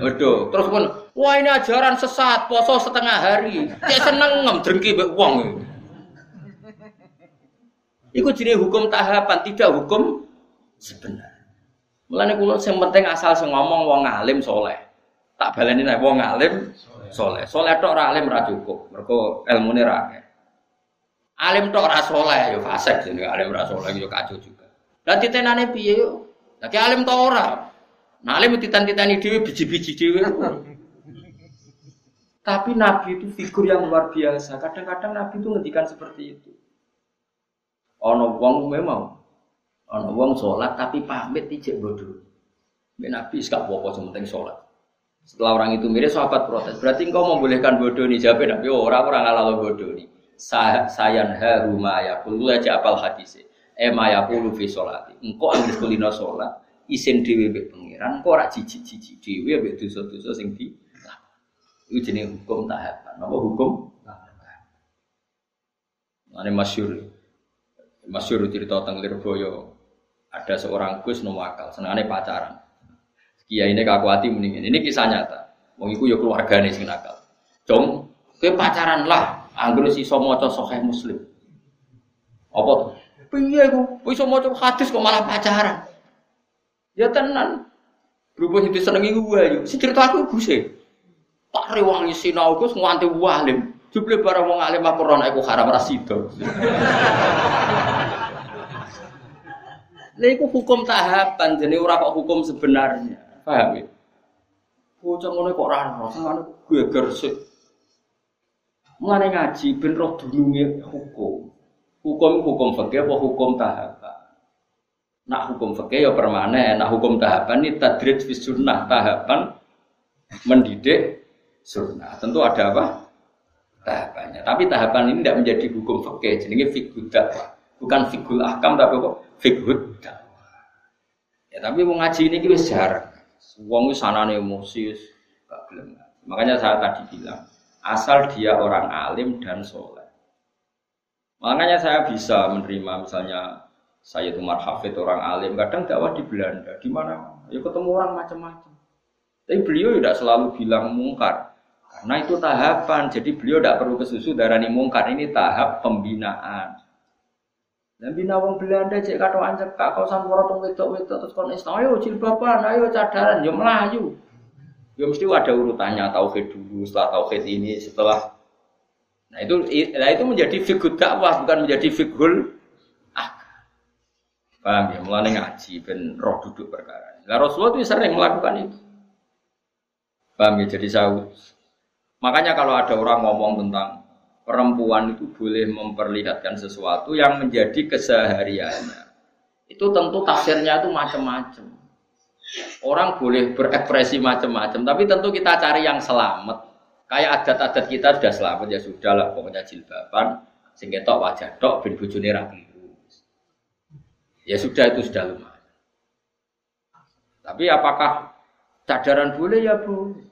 Beduk. Terus pun, wah ini ajaran sesat, poso setengah hari. Kayak seneng ngem drengki mbek wong. Iku jenis hukum tahapan, tidak hukum sebenar. Mulane kula sing penting asal sing ngomong wong alim soleh. Tak baleni nek wong alim soleh. Soleh tok ora alim ora cukup. Mergo ilmune ra. Alim tok ora soleh ya fasik jenenge alim ora soleh ya kacau juga. Lah titenane piye yo? Lah alim tok ora. Nah alim titan-titani dhewe biji-biji dhewe. Tapi Nabi itu figur yang luar biasa. Kadang-kadang Nabi itu ngendikan seperti itu. Ono wong memang ono wong sholat tapi pamit ijek bodoh. Nabi gak apa-apa penting sholat. Setelah orang itu mirip sahabat protes. Berarti engkau membolehkan bodoh nih jawab Nabi. Oh, orang orang ngalah bodoh nih. Sayan haruma ya kulu aja apal hadis. Ema ya kulu fi sholati. Engkau ambil kulino sholat. Isin dewi be pengiran. Engkau rak cici cici dewi be dosa dosa sing di. Itu jenis hukum tahapan. Apa hukum? Ini masyur. Masyur cerita tentang Lirboyo. Ada seorang Gus nomakal, senangane pacaran. Kiai ini kakuati mendingin. Ini kisah nyata. Wong iku ya sing nakal. Dong, ke pacaran lah. Anggur si somoco sokai muslim. Apa tuh? Piye ku? Iso maca hadis kok malah pacaran. Ya tenan. Berhubung itu seneng iku wae. Si cerita aku Gus e. Tak rewangi sinau Gus nganti walim. Jumlah barang wong alim apa rono iku haram ra sida. Lha iku hukum tahapan, jadi ora kok hukum sebenarnya. Paham ya? Bocah ngono kok ora ono, sangane geger sik. Mulane ngaji ben roh hukum. Hukum hukum fikih apa hukum tahapan? Nak hukum fikih ya permanen, nak hukum tahapan ini tadrid fi sunnah tahapan mendidik sunnah. Tentu ada apa? tahapannya. Tapi tahapan ini tidak menjadi hukum fikih, jenenge fikih dakwah. Bukan fikul ahkam tapi apa? Dakwah. Ya tapi mau ngaji ini kita jarang. Wong sanane emosi gak. Makanya saya tadi bilang, asal dia orang alim dan soleh. Makanya saya bisa menerima misalnya saya itu Hafid orang alim, kadang dakwah di Belanda, di mana? Ya ketemu orang macam-macam. Tapi beliau tidak selalu bilang mungkar. Karena itu tahapan, jadi beliau tidak perlu kesusu darani mungkar ini tahap pembinaan. Dan bina wong Belanda cek kata anjek kak kau sampura tong wedok wedok terus kon Islam ayo jilbaban ayo cadaran yo melayu. Yo mesti ada urutannya tauhid dulu setelah tauhid ini setelah Nah itu nah itu menjadi figur dakwah bukan menjadi figur ah. Paham ya? Mulai ngaji ben roh duduk perkara. Nah Rasulullah itu sering melakukan itu. Paham ya? Jadi saya Makanya kalau ada orang ngomong tentang perempuan itu boleh memperlihatkan sesuatu yang menjadi kesehariannya, itu tentu tafsirnya itu macam-macam. Orang boleh berekspresi macam-macam, tapi tentu kita cari yang selamat. Kayak adat-adat kita sudah selamat ya sudah lah pokoknya jilbaban, sehingga tok wajah tok bin bujune Ya sudah itu sudah lumayan. Tapi apakah cadaran boleh ya boleh?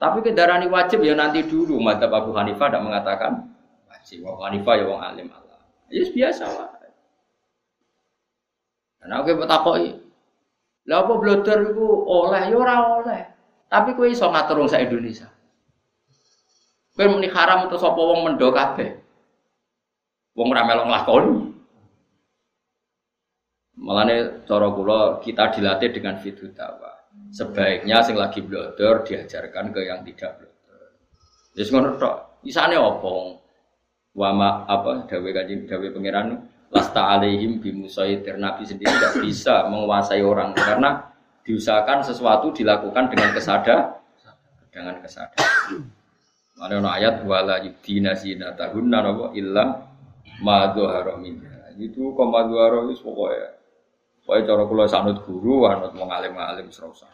Tapi kendaraan wajib ya nanti dulu. Mata Abu Hanifah tidak mengatakan wajib. Abu Hanifah ya wong alim Allah. Ya biasa lah. Nah, oke bertakoi. Lah apa bloder itu oleh ya ora oleh. Tapi kowe iso ngatur wong Indonesia. Kowe muni haram terus apa wong mendo kabeh. Wong ora melok nglakoni. Malane cara kula kita dilatih dengan fitu dakwah. Sebaiknya sing lagi blodor diajarkan ke yang tidak blodor. Jadi ngono tok. Isane opo? Wama apa dawe kanjeng dawe pangeran lasta alaihim bimusaitir nabi sendiri tidak bisa menguasai orang karena diusahakan sesuatu dilakukan dengan kesadar dengan kesadar. Mana no ayat wala yudina zinatahunna napa illa ma dzahara Itu koma dzahara wis pokoknya Pokoknya cara kula sanut guru, anut mau ngalim ngalim serasa.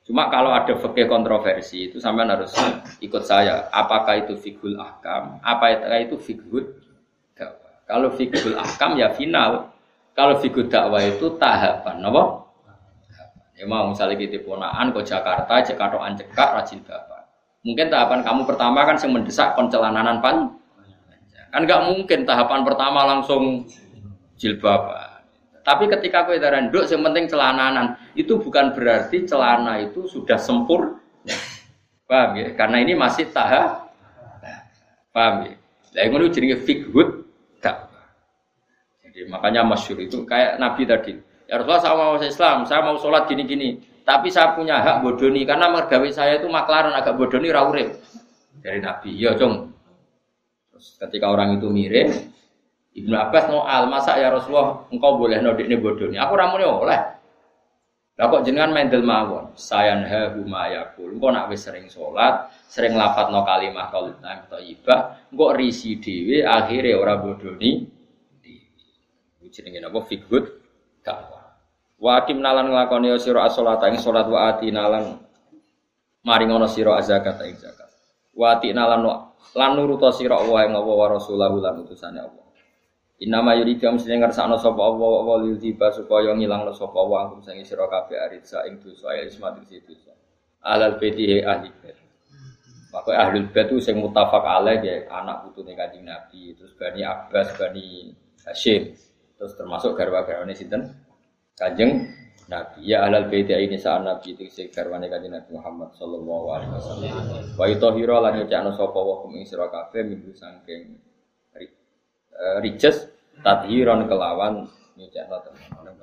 Cuma kalau ada fikih kontroversi itu sampean harus ikut saya. Apakah itu fikul ahkam? Apa itu fikul? Kalau fikul ahkam ya final. Kalau fikul dakwah itu tahapan, apa? Ya mau misalnya kita ponaan ke Jakarta, Jakarta cekak rajin bapak. Mungkin tahapan kamu pertama kan yang mendesak koncelananan pan. Kan nggak mungkin tahapan pertama langsung jilbab. Tapi ketika kue darah nduk, yang penting celananan itu bukan berarti celana itu sudah sempur. Paham ya? Karena ini masih tahap. Paham ya? Ngono jenenge fikhud. Jadi makanya masyur itu kayak Nabi tadi. Ya Rasulullah saya mau Islam, saya mau sholat gini-gini. Tapi saya punya hak bodoni karena mergawe saya itu maklaran agak bodoni raurip dari Nabi. Ya dong. Terus ketika orang itu mirip, Ibnu Abbas no al masa ya Rasulullah engkau boleh nodik ini bodoh ini. Aku ramune oleh. Lah kok jenengan mendel mawon. Sayan ha huma yakul. Engkau nak wis sering sholat, sering lafat no kalimah thayyibah, engkau risi dhewe akhirnya ora bodoh ini. Jenenge napa fikhud dakwah. Wa akim nalan nglakoni sira as-sholata ing salat wa ati nalan maringono sira zakat ing zakat. Wa ati nalan lan nuruta sira Allah ing Allah wa rasulahu lan utusane Allah. Inama yuridu mesti ngersakno sapa Allah wa yudhiba supaya ngilangno sapa Allah angkum sing sira kabeh aritsa ing dosa ismat situ. Alal beti ahli bait. Maka ahli bait itu sing mutafak alaih ya anak putune Kanjeng Nabi, terus Bani Abbas, Bani Hashim, terus termasuk garwa-garwane sinten? Kanjeng Nabi. Ya ahlal bait ini saat Nabi itu sing garwane Kanjeng Nabi Muhammad sallallahu alaihi wasallam. Wa itahira lan nyecakno sapa wa kum ing sira kabeh minggu saking rijes tadhiron kelawan nyucakno tenan